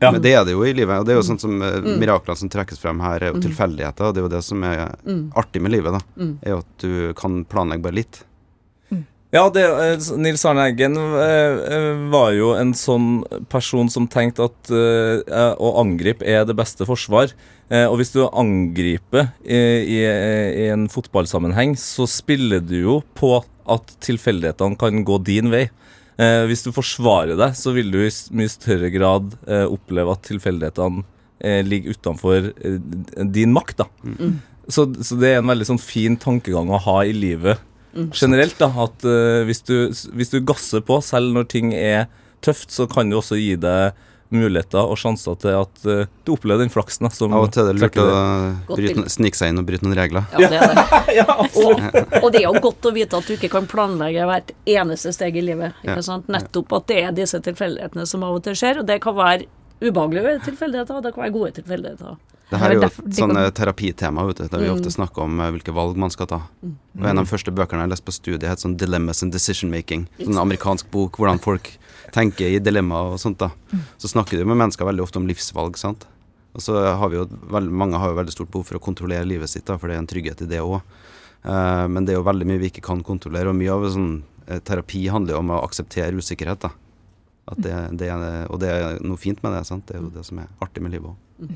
Ja. Men det er det jo i livet. Og det er jo sånn som eh, Mm. Miraklene som trekkes frem her, er jo tilfeldigheter. Og det er jo det som er Mm. artig med livet, da. Mm. Er jo at du kan planlegge bare litt. Ja, det, eh, Nils Arne Eggen eh, eh, var jo en sånn person som tenkte at å angripe er det beste forsvar. Og hvis du angriper i, i, en fotballsammenheng, så spiller du jo på at tilfeldighetene kan gå din vei. Hvis du forsvarer deg, så vil du i mye større grad oppleve at tilfeldighetene ligger utenfor din makt. da. Så, så det er en veldig sånn fin tankegang å ha i livet generelt. da, At uh, hvis, du, hvis du gasser på, selv når ting er tøft, så kan det også gi deg muligheter og sjanser til at uh, du opplever den flaksen. da, som Av og til er det lurt å. Bryte, snike seg inn og bryte noen regler. Ja, det er det. og, og det er jo godt å vite at du ikke kan planlegge hvert eneste steg i livet. Ja. Ikke sant? Nettopp at det er disse tilfeldighetene som av og til skjer. Og det kan være ubehagelige tilfeldigheter, og det kan være gode tilfeldigheter. Det her er jo et sånn eh, terapitema, vet du, der vi Mm. ofte snakker om eh, hvilke valg man skal ta. Og En av de første bøkene jeg leste på studiet, het sånn 'Dilemmas and Decision Making'. Sånn amerikansk bok, hvordan folk tenker i dilemmaer og sånt. da. Så snakker du med mennesker veldig ofte om livsvalg, sant. Og så har vi jo, veldig, Mange har jo veldig stort behov for å kontrollere livet sitt, da, for det er en trygghet i det òg. men det er jo veldig mye vi ikke kan kontrollere, og mye av sånn, eh, terapi handler jo om å akseptere usikkerhet. da. Det, det er, og det er noe fint med det. sant? Det er jo det som er artig med livet òg.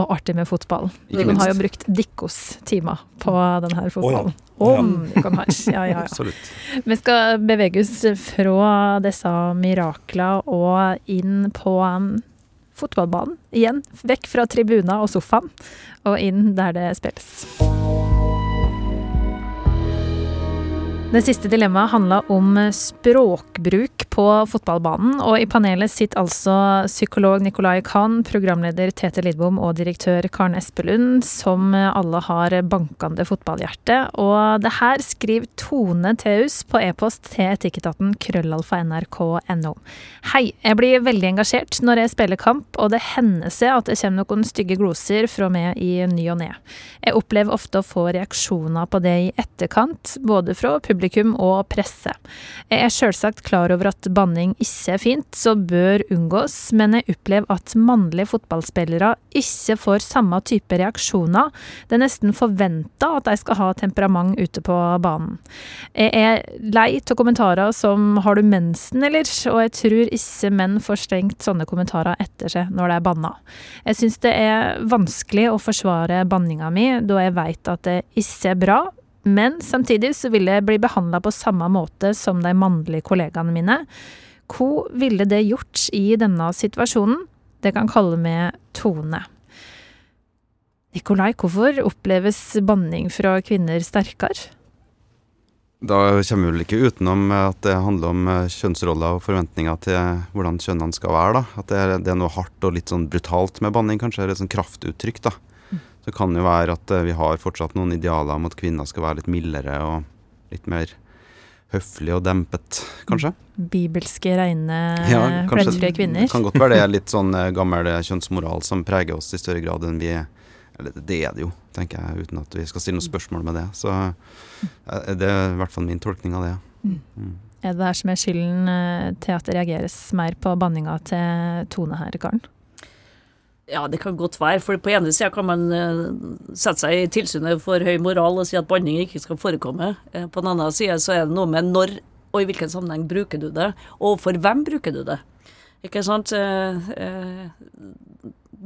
Og artig med fotball. Ikke Man har jo brukt Dikkos timer på denne fotballen. ja. Om ja. har. Ja, ja, ja. Vi skal bevege oss fra disse mirakler og inn på um, fotballbanen igjen. Vekk fra tribuner og sofaen, og inn der det spilles. Det siste dilemmaet handla om språkbruk på fotballbanen, og i panelet sitter altså psykolog Nicolai Kahn, programleder Tete Lidbom og direktør Karen Espelund, som alle har bankende fotballhjerte. Og det her skriver Tone Theus på e-post til etikketaten krøllalfa nrk.no. Hei, jeg blir veldig engasjert når jeg spiller kamp, og det hender seg at det kommer noen stygge gloser fra meg i ny og ne. Jeg opplever ofte å få reaksjoner på det i etterkant, både fra publikum og presse. Jeg er selvsagt klar over at banning ikke er fint, så bør unngås, men jeg opplever at mannlige fotballspillere ikke får samme type reaksjoner. Det er nesten forventa at de skal ha temperament ute på banen. Jeg er lei av kommentarer som 'har du mensen', eller? Og jeg tror ikke menn får strengt sånne kommentarer etter seg når de er banna. Jeg syns det er vanskelig å forsvare banninga mi, da jeg veit at det ikke er bra. Men samtidig så ville jeg bli behandla på samme måte som de mannlige kollegaene mine. Hva ville det gjort i denne situasjonen? Det kan kalle meg Tone. Nikolai, hvorfor oppleves banning fra kvinner sterkere? Da kommer vi vel ikke utenom at det handler om eh, kjønnsroller og forventninger til hvordan kjønnene skal være. da. At det er, det noe hardt og litt sånn brutalt med banning, kanskje. Eller et sånt kraftuttrykk. da. Så kan det jo være at eh, vi har fortsatt noen idealer om at kvinner skal være litt mildere og litt mer høflige og dempet, kanskje. Bibelske, reine, Ja, plettfrie kvinner? Det kan godt være det er litt sånn eh, gammel kjønnsmoral som preger oss i større grad enn vi Eller det er det jo, tenker jeg, uten at vi skal stille noen spørsmål med det. Så eh, det er i hvert fall min tolkning av det. Mm. Er det her som er skylden eh, til at det reageres mer på banninga til Tone her, Karen? Ja, det kan godt være. For på ene sida kan man eh, sette seg i tilsynet for høy moral og si at banning ikke skal forekomme. Eh, på den andre sida så er det noe med når og i hvilken sammenheng bruker du det, og for hvem bruker du det. Ikke sant? Eh,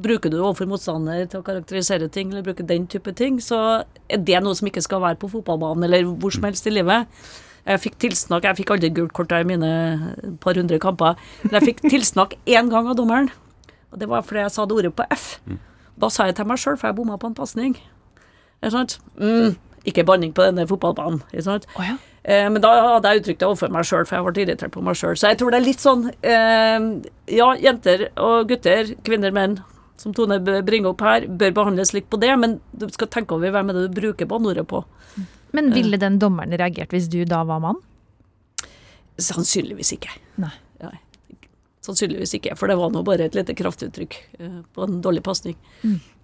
bruker du det overfor motstander til å karakterisere ting, eller bruker den type ting, så er det noe som ikke skal være på fotballbanen eller hvor som helst i livet. Jeg fikk tilsnakk, jeg fikk aldri gult kort i mine par hundre kamper, men jeg fikk tilsnakk én gang av dommeren. Og det var fordi jeg sa det ordet på F. Da sa jeg til meg sjøl, for jeg bomma på en pasning. Ikke sant? Mm, ikke banning på denne fotballbanen. Ikke sant? Oh, ja. Eh, men da hadde jeg uttrykt det overfor meg sjøl, for jeg ble irritert på meg sjøl. Så jeg tror det er litt sånn eh, Ja, jenter og gutter, kvinner, menn, som Tone bringer opp her, bør behandles likt på det, men du skal tenke over hvem er det du bruker banneordet på. Men ville den dommeren reagert hvis du da var mann? Sannsynligvis ikke. Nei. Sannsynligvis ikke, for det var nå bare et lite kraftuttrykk eh, på en dårlig pasning.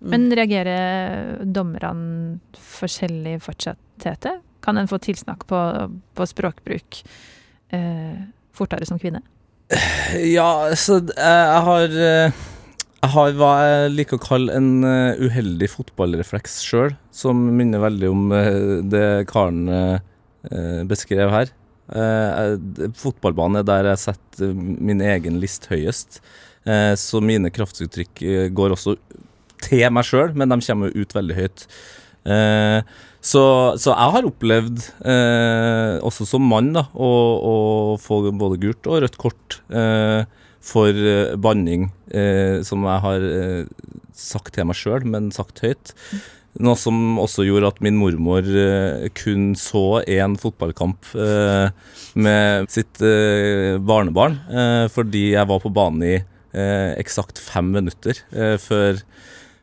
Men reagerer dommerne forskjellig fortsatt, Tete? Kan en få tilsnakk på, på språkbruk eh, fortere som kvinne? Ja, så eh, jeg har eh, Jeg har hva jeg liker å kalle en eh, uheldig fotballrefleks sjøl, som minner veldig om eh, det Karen eh, eh, beskrev her. Eh, Fotballbanen er der jeg setter min egen list høyest, eh, så mine kraftuttrykk eh, går også til meg sjøl, men de kommer ut veldig høyt. Så, så jeg har opplevd, også som mann, da, å, å få både gult og rødt kort for banning, som jeg har sagt til meg sjøl, men sagt høyt. Noe som også gjorde at min mormor eh, kun så én fotballkamp eh, med sitt eh, barnebarn, fordi jeg var på banen i eksakt fem minutter før,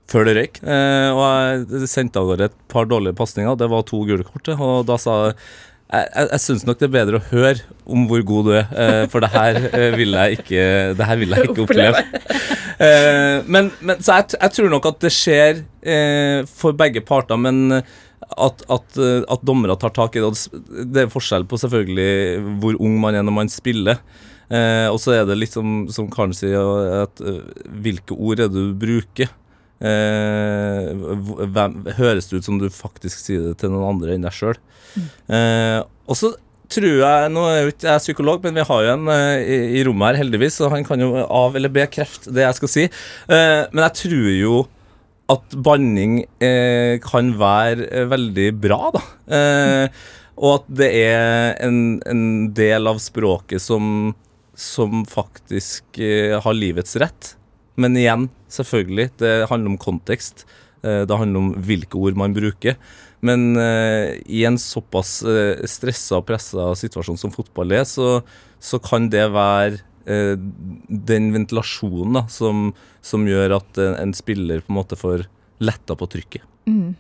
før det røyk. Og jeg sendte av gårde et par dårlige pasninger, det var to gule kort, og da sa jeg jeg, jeg, jeg syns nok det er bedre å høre om hvor god du er, eh, for det her eh, vil jeg ikke, det her vil jeg ikke oppleve. Eh, men, men, så jeg, jeg, tror nok at det skjer for begge parter, men at, at, at dommere tar tak i det. Det er forskjell på selvfølgelig hvor ung man er når man spiller. Og så er det litt som, som Karen sier, at hvilke ord er det du bruker? Hvem, høres det ut som du faktisk sier det til noen andre enn deg sjøl? Eh, og så tror jeg Nå er jo ikke jeg psykolog, men vi har jo en eh, i, i, rommet her, heldigvis, så han kan jo av- eller bekrefte det jeg skal si. Eh, men jeg tror jo at banning eh, kan være eh, veldig bra, da. Eh, og at det er en, en del av språket som, som faktisk har livets rett. Men igjen, selvfølgelig, det handler om kontekst. det handler om hvilke ord man bruker. Men uh, i en såpass uh, stressa og pressa situasjon som fotball er, så, så kan det være den ventilasjonen da, som, som, gjør at en, spiller på en måte får letta på trykket. Mm.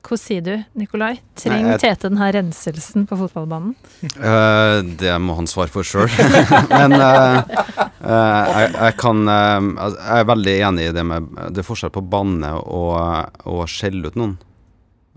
Hva sier du, Nikolai? Trenger Tete denne renselsen på fotballbanen? Uh, det må han svare for sjøl. Men uh, uh, jeg, jeg, kan altså, Jeg er veldig enig i det med Det er forskjell på å banne og, og skjelle ut noen.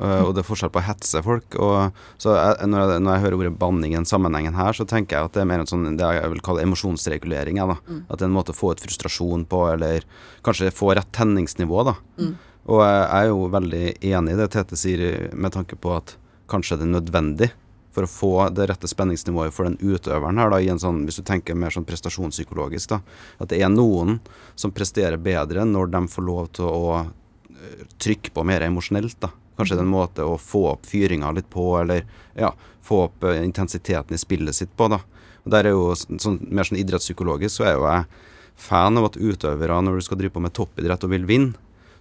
Uh, og det er forskjell på å hetse folk. Og, så jeg, når, jeg, når, jeg, hører ordet banning i den sammenhengen her, så tenker jeg at det er mer en sånn det jeg vil kalle emosjonsregulering. Mm. At det er en måte å få ut frustrasjon på, eller kanskje få rett tenningsnivå. da. Mm. Og jeg er jo veldig enig i det Tete sier, med tanke på at kanskje det er nødvendig for å få det rette spenningsnivået for den utøveren her, da, i en sånn, hvis du tenker mer sånn prestasjonspsykologisk, da, at det er noen som presterer bedre når de får lov til å eh, trykke på mer emosjonelt. da. Kanskje det er en måte å få opp fyringa litt på, eller ja, få opp uh, intensiteten i spillet sitt på. da. Og der er jo sånn, Mer sånn idrettspsykologisk så er jo jeg fan av at utøvere, når du skal drive på med toppidrett og vil vinne,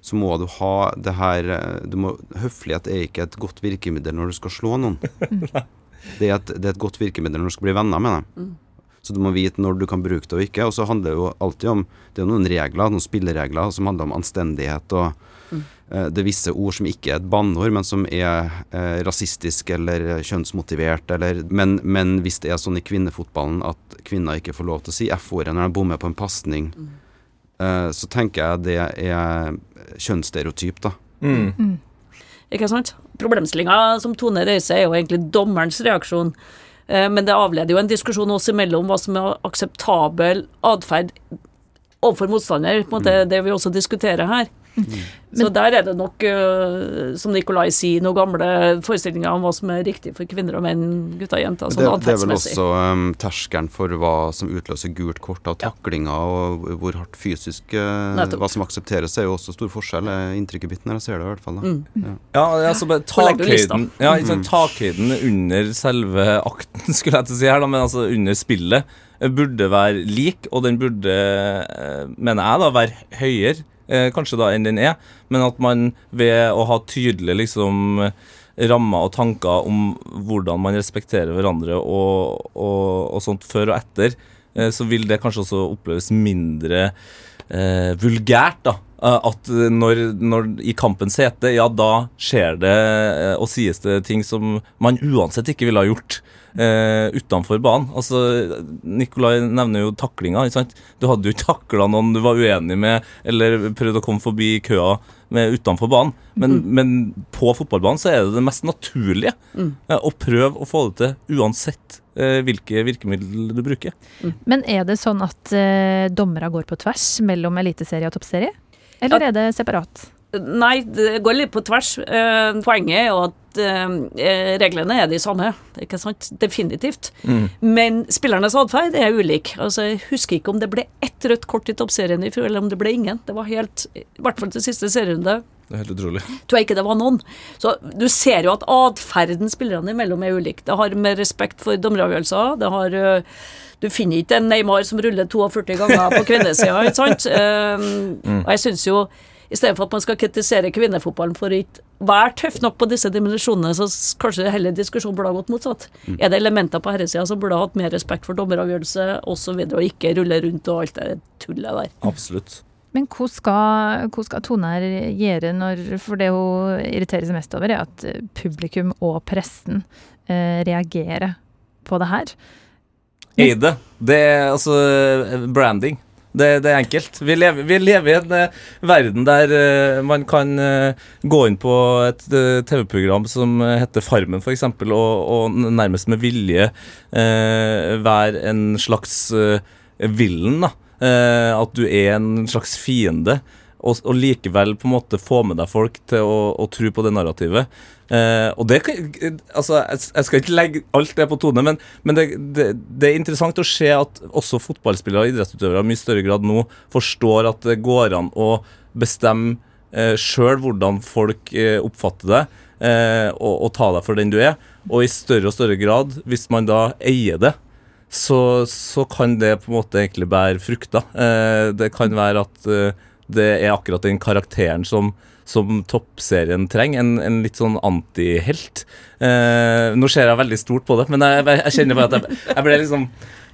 så må du ha det her eh, du må, Høflighet er ikke et godt virkemiddel når du skal slå noen. Det er, et, det er et godt virkemiddel når du skal bli venner med dem. Mm. Så du må vite når du kan bruke det og ikke. Og så handler det jo alltid om Det er noen regler, noen spilleregler som handler om anstendighet og Eh, det er visse ord som ikke er et banneord, men som er eh, rasistisk eller kjønnsmotivert. Eller, men, men, hvis det er sånn i kvinnefotballen at kvinner ikke får lov til å si F-ordet når de bommer på en pasning, mm. Eh, så tenker jeg det er kjønnsstereotyp, da. Mm. Mm. Ikke sant? Problemstillinga som Tone reiser, er jo egentlig dommerens reaksjon. Eh, men det avleder jo en diskusjon oss imellom hva som er akseptabel atferd overfor motstander, på en måte mm. det vi også diskuterer her. Mm. Så der er det nok, uh, som Nikolai sier, noen gamle forestillinger om hva som er riktig for kvinner og menn, gutter og jenter. Sånn det, det, er vel også um, terskelen for hva som utløser gult kort av taklinger, ja. og hvor hardt fysisk uh, Hva som aksepteres, er jo også stor forskjell. Inntrykket mitt når jeg ser det, i hvert fall. Mm. Ja. ja, altså takhøyden, ja, liksom, takhøyden under selve akten, skulle jeg til å si her, da, men altså under spillet, eh, burde være lik, og den burde, mener jeg, da, være høyere eh, kanskje da enn den er, men at man ved å ha tydelige liksom rammer og tanker om hvordan man respekterer hverandre og, og, og sånt før og etter, eh, så vil det kanskje også oppleves mindre eh, vulgært, da. Eh, at når, når, i kampens hete, ja, da skjer det eh, og sies det ting som man uansett ikke ville ha gjort eh, utenfor banen. Altså, Nikolai nevner jo taklinga. ikke sant? Du hadde jo ikke takla noen du var uenig med, eller prøvd å komme forbi køa med utenfor banen. Men, mm. men, på fotballbanen så er det det mest naturlige mm. å prøve å få det til uansett eh, hvilke virkemidler du bruker. Mm. Men er det sånn at eh, dommere går på tvers mellom eliteserie og toppserie? Eller er det separat? Nei, det går litt på tvers. Eh, poenget er jo at eh, reglene er de samme, ikke sant? Definitivt. Mm. Men spillernes atferd er ulik. Altså, jeg husker ikke om det ble ett rødt kort i toppserien i fjor, eller om det ble ingen. Det var helt I hvert fall til siste serierunde. Det er helt utrolig. Tror jeg ikke det var noen. Så du ser jo at atferden spillerne imellom er ulik. Det har med respekt for dommeravgjørelser, det har uh, du finner ikke en Neymar som ruller 42 ganger på kvinnesida, ikke sant? Um, mm. Og jeg syns jo I stedet for at man skal kritisere kvinnefotballen for å ikke være tøff nok på disse dimensjonene, så kanskje heller diskusjonen burde ha gått motsatt. Er det elementer på herresida som burde ha hatt mer respekt for dommeravgjørelse osv., og, og ikke rulle rundt og alt det tullet der? Absolutt. Men hva skal, hva skal Tone her gjøre når For det hun irriterer seg mest over, er at publikum og pressen eh, reagerer på det her. Eide. Det er altså branding. Det, det er enkelt. Vi lever, vi lever i en uh, verden der uh, man kan uh, gå inn på et TV-program som heter Farmen, f.eks., og, og nærmest med vilje være en slags villen. da. At du er en slags fiende, og, og likevel på en måte få med deg folk til å, å tro på det narrativet. Eh, og det kan, altså, jeg, skal ikke legge alt det på Tone, men, men det, det, det er interessant å se at også fotballspillere og idrettsutøvere i mye større grad nå forstår at det går an å bestemme eh, sjøl hvordan folk eh, oppfatter deg, eh, og, og ta deg for den du er. Og i større og større grad, hvis man da eier det, så, så kan det på en måte egentlig bære frukter. Eh, det kan være at eh, det er akkurat den karakteren som, som toppserien trenger. En, en litt sånn antihelt. Eh, nå ser jeg veldig stort på det, men jeg, jeg, jeg kjenner bare at jeg, jeg ble liksom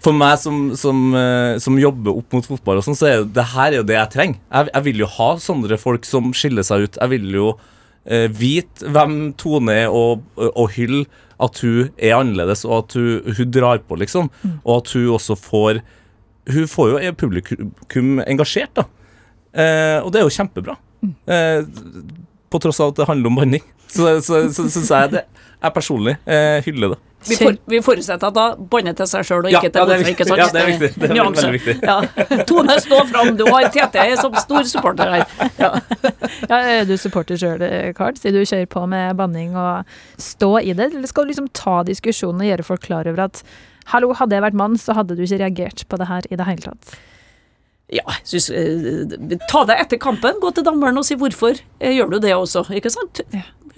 For meg som, som, eh, som jobber opp mot fotball, og sånn, så er jo, det her er jo det jeg trenger. Jeg, jeg vil jo ha sånne folk som skiller seg ut. Jeg vil jo eh, vite hvem Tone er, og, og hylle at hun er annerledes, og at hun, hun drar på, liksom. Og at hun også får Hun får jo publikum engasjert, da. Eh, og det er jo kjempebra. Eh, på tross av at det handler om banning. Så, så, så, så syns jeg det jeg personlig eh, hyller det. Vi, for, vi forutsetter at da banner til seg sjøl og ikke ja, til det er viktig. ikke sant? Ja, det er viktig. Det er veldig viktig. Ja. Tone, stå fram. Du har TT som stor supporter her. Ja. Ja, er du supporter sjøl, Karl? Sier du kjører på med banning og stå i det? Eller skal du liksom ta diskusjonen og gjøre folk klar over at hallo, hadde jeg vært mann, så hadde du ikke reagert på det her i det hele tatt? Ja, synes, eh, ta det etter kampen. Gå til dommeren og si hvorfor eh, gjør du det også. Ikke sant?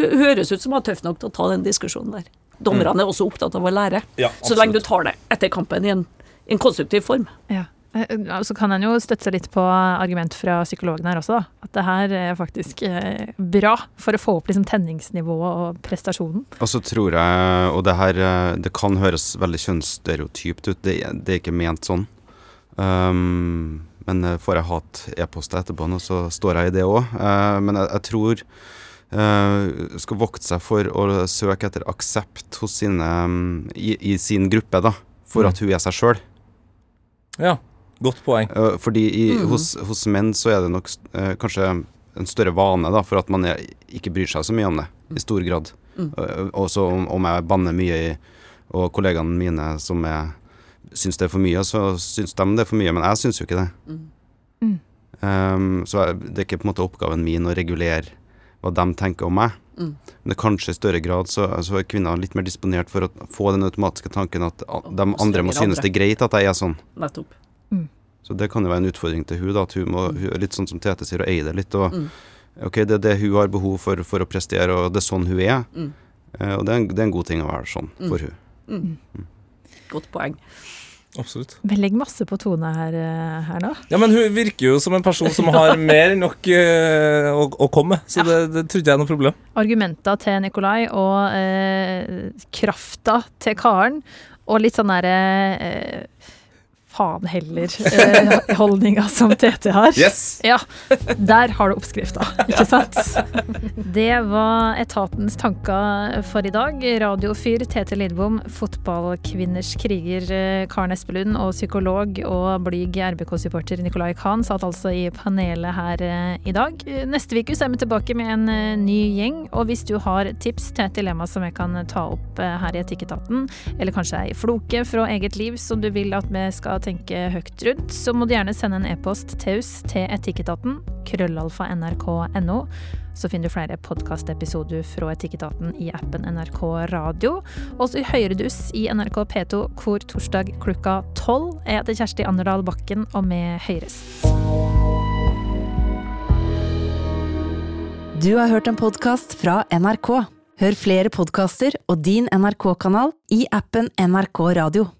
Høres ut som han er tøff nok til å ta den diskusjonen der. Dommerne er også opptatt av å lære. Ja, så lenge du tar det etter kampen i en, i en konstruktiv form. Ja. Eh, Så kan en jo støtte seg litt på argument fra psykologen her også, da. At det her er faktisk bra for å få opp liksom tenningsnivået og prestasjonen. Og så tror jeg, og det her Det kan høres veldig kjønnsstereotypt ut, det, det er ikke ment sånn. Um, men eh, får jeg hat e-poster etterpå nå, så står jeg i det òg. men jeg, jeg tror eh, skal vokte seg for å søke etter aksept hos sine um, i, i sin gruppe, da. For Mm. at hun er seg sjøl. Ja, godt poeng. Eh, fordi i, mm. hos, hos menn så er det nok eh, kanskje en større vane, da, for at man er, ikke bryr seg så mye om det, i stor grad. Mm. Eh, også om, om jeg banner mye, i, og kollegaene mine som er, syns det er for mye, så syns de det er for mye, men jeg syns jo ikke det. Mm. Mm. Um, så det er ikke på en måte oppgaven min å regulere hva de tenker om meg. Mm. Men det er kanskje i større grad så, så er kvinner litt mer disponert for å få den automatiske tanken at de andre må synes det er greit at jeg er sånn. Nettopp. Så det kan jo være en utfordring til hun da, at hun må, hun, litt sånn som Tete sier, å eie det litt. Og, Mm. ok, det er det hun har behov for for å prestere, og det er sånn hun er. Mm. Eh, og det er, en, det er en god ting å være sånn Mm. for hun. Mm. Godt poeng. Absolutt. Men legg masse på Tone her, eh, her nå. Ja, men hun virker jo som en person som har mer enn nok uh, å, å komme med, så det, det trodde jeg er noe problem. Argumenter til Nikolai og uh, krafta til Karen, og litt sånn derre eh, faen heller-holdninga som Tete har. Yes! Ja, der har du oppskrifta, ikke sant? Det var etatens tanker for i dag. Radiofyr Tete Lidbom, fotballkvinners kriger eh, Karen Espelund og psykolog og blyg RBK-supporter Nicolai Khan satt altså i panelet her eh, i dag. Neste uke er vi tilbake med en eh, ny gjeng, og hvis du har tips til et dilemma som jeg kan ta opp eh, her i Etikketaten, eller kanskje ei floke fra eget liv som du vil at vi skal tenke høyt rundt, så må du gjerne sende en e-post taus til Etikketaten, krøllalfa nrk.no. Så finner du flere podkastepisoder fra Etikketaten i appen NRK Radio. Og så hører du oss i NRK P2 hvor torsdag klokka tolv. Jeg heter Kjersti Anderdal Bakken, og vi høres. Du har hørt en podkast fra NRK. Hør flere podkaster og din NRK-kanal i appen NRK Radio.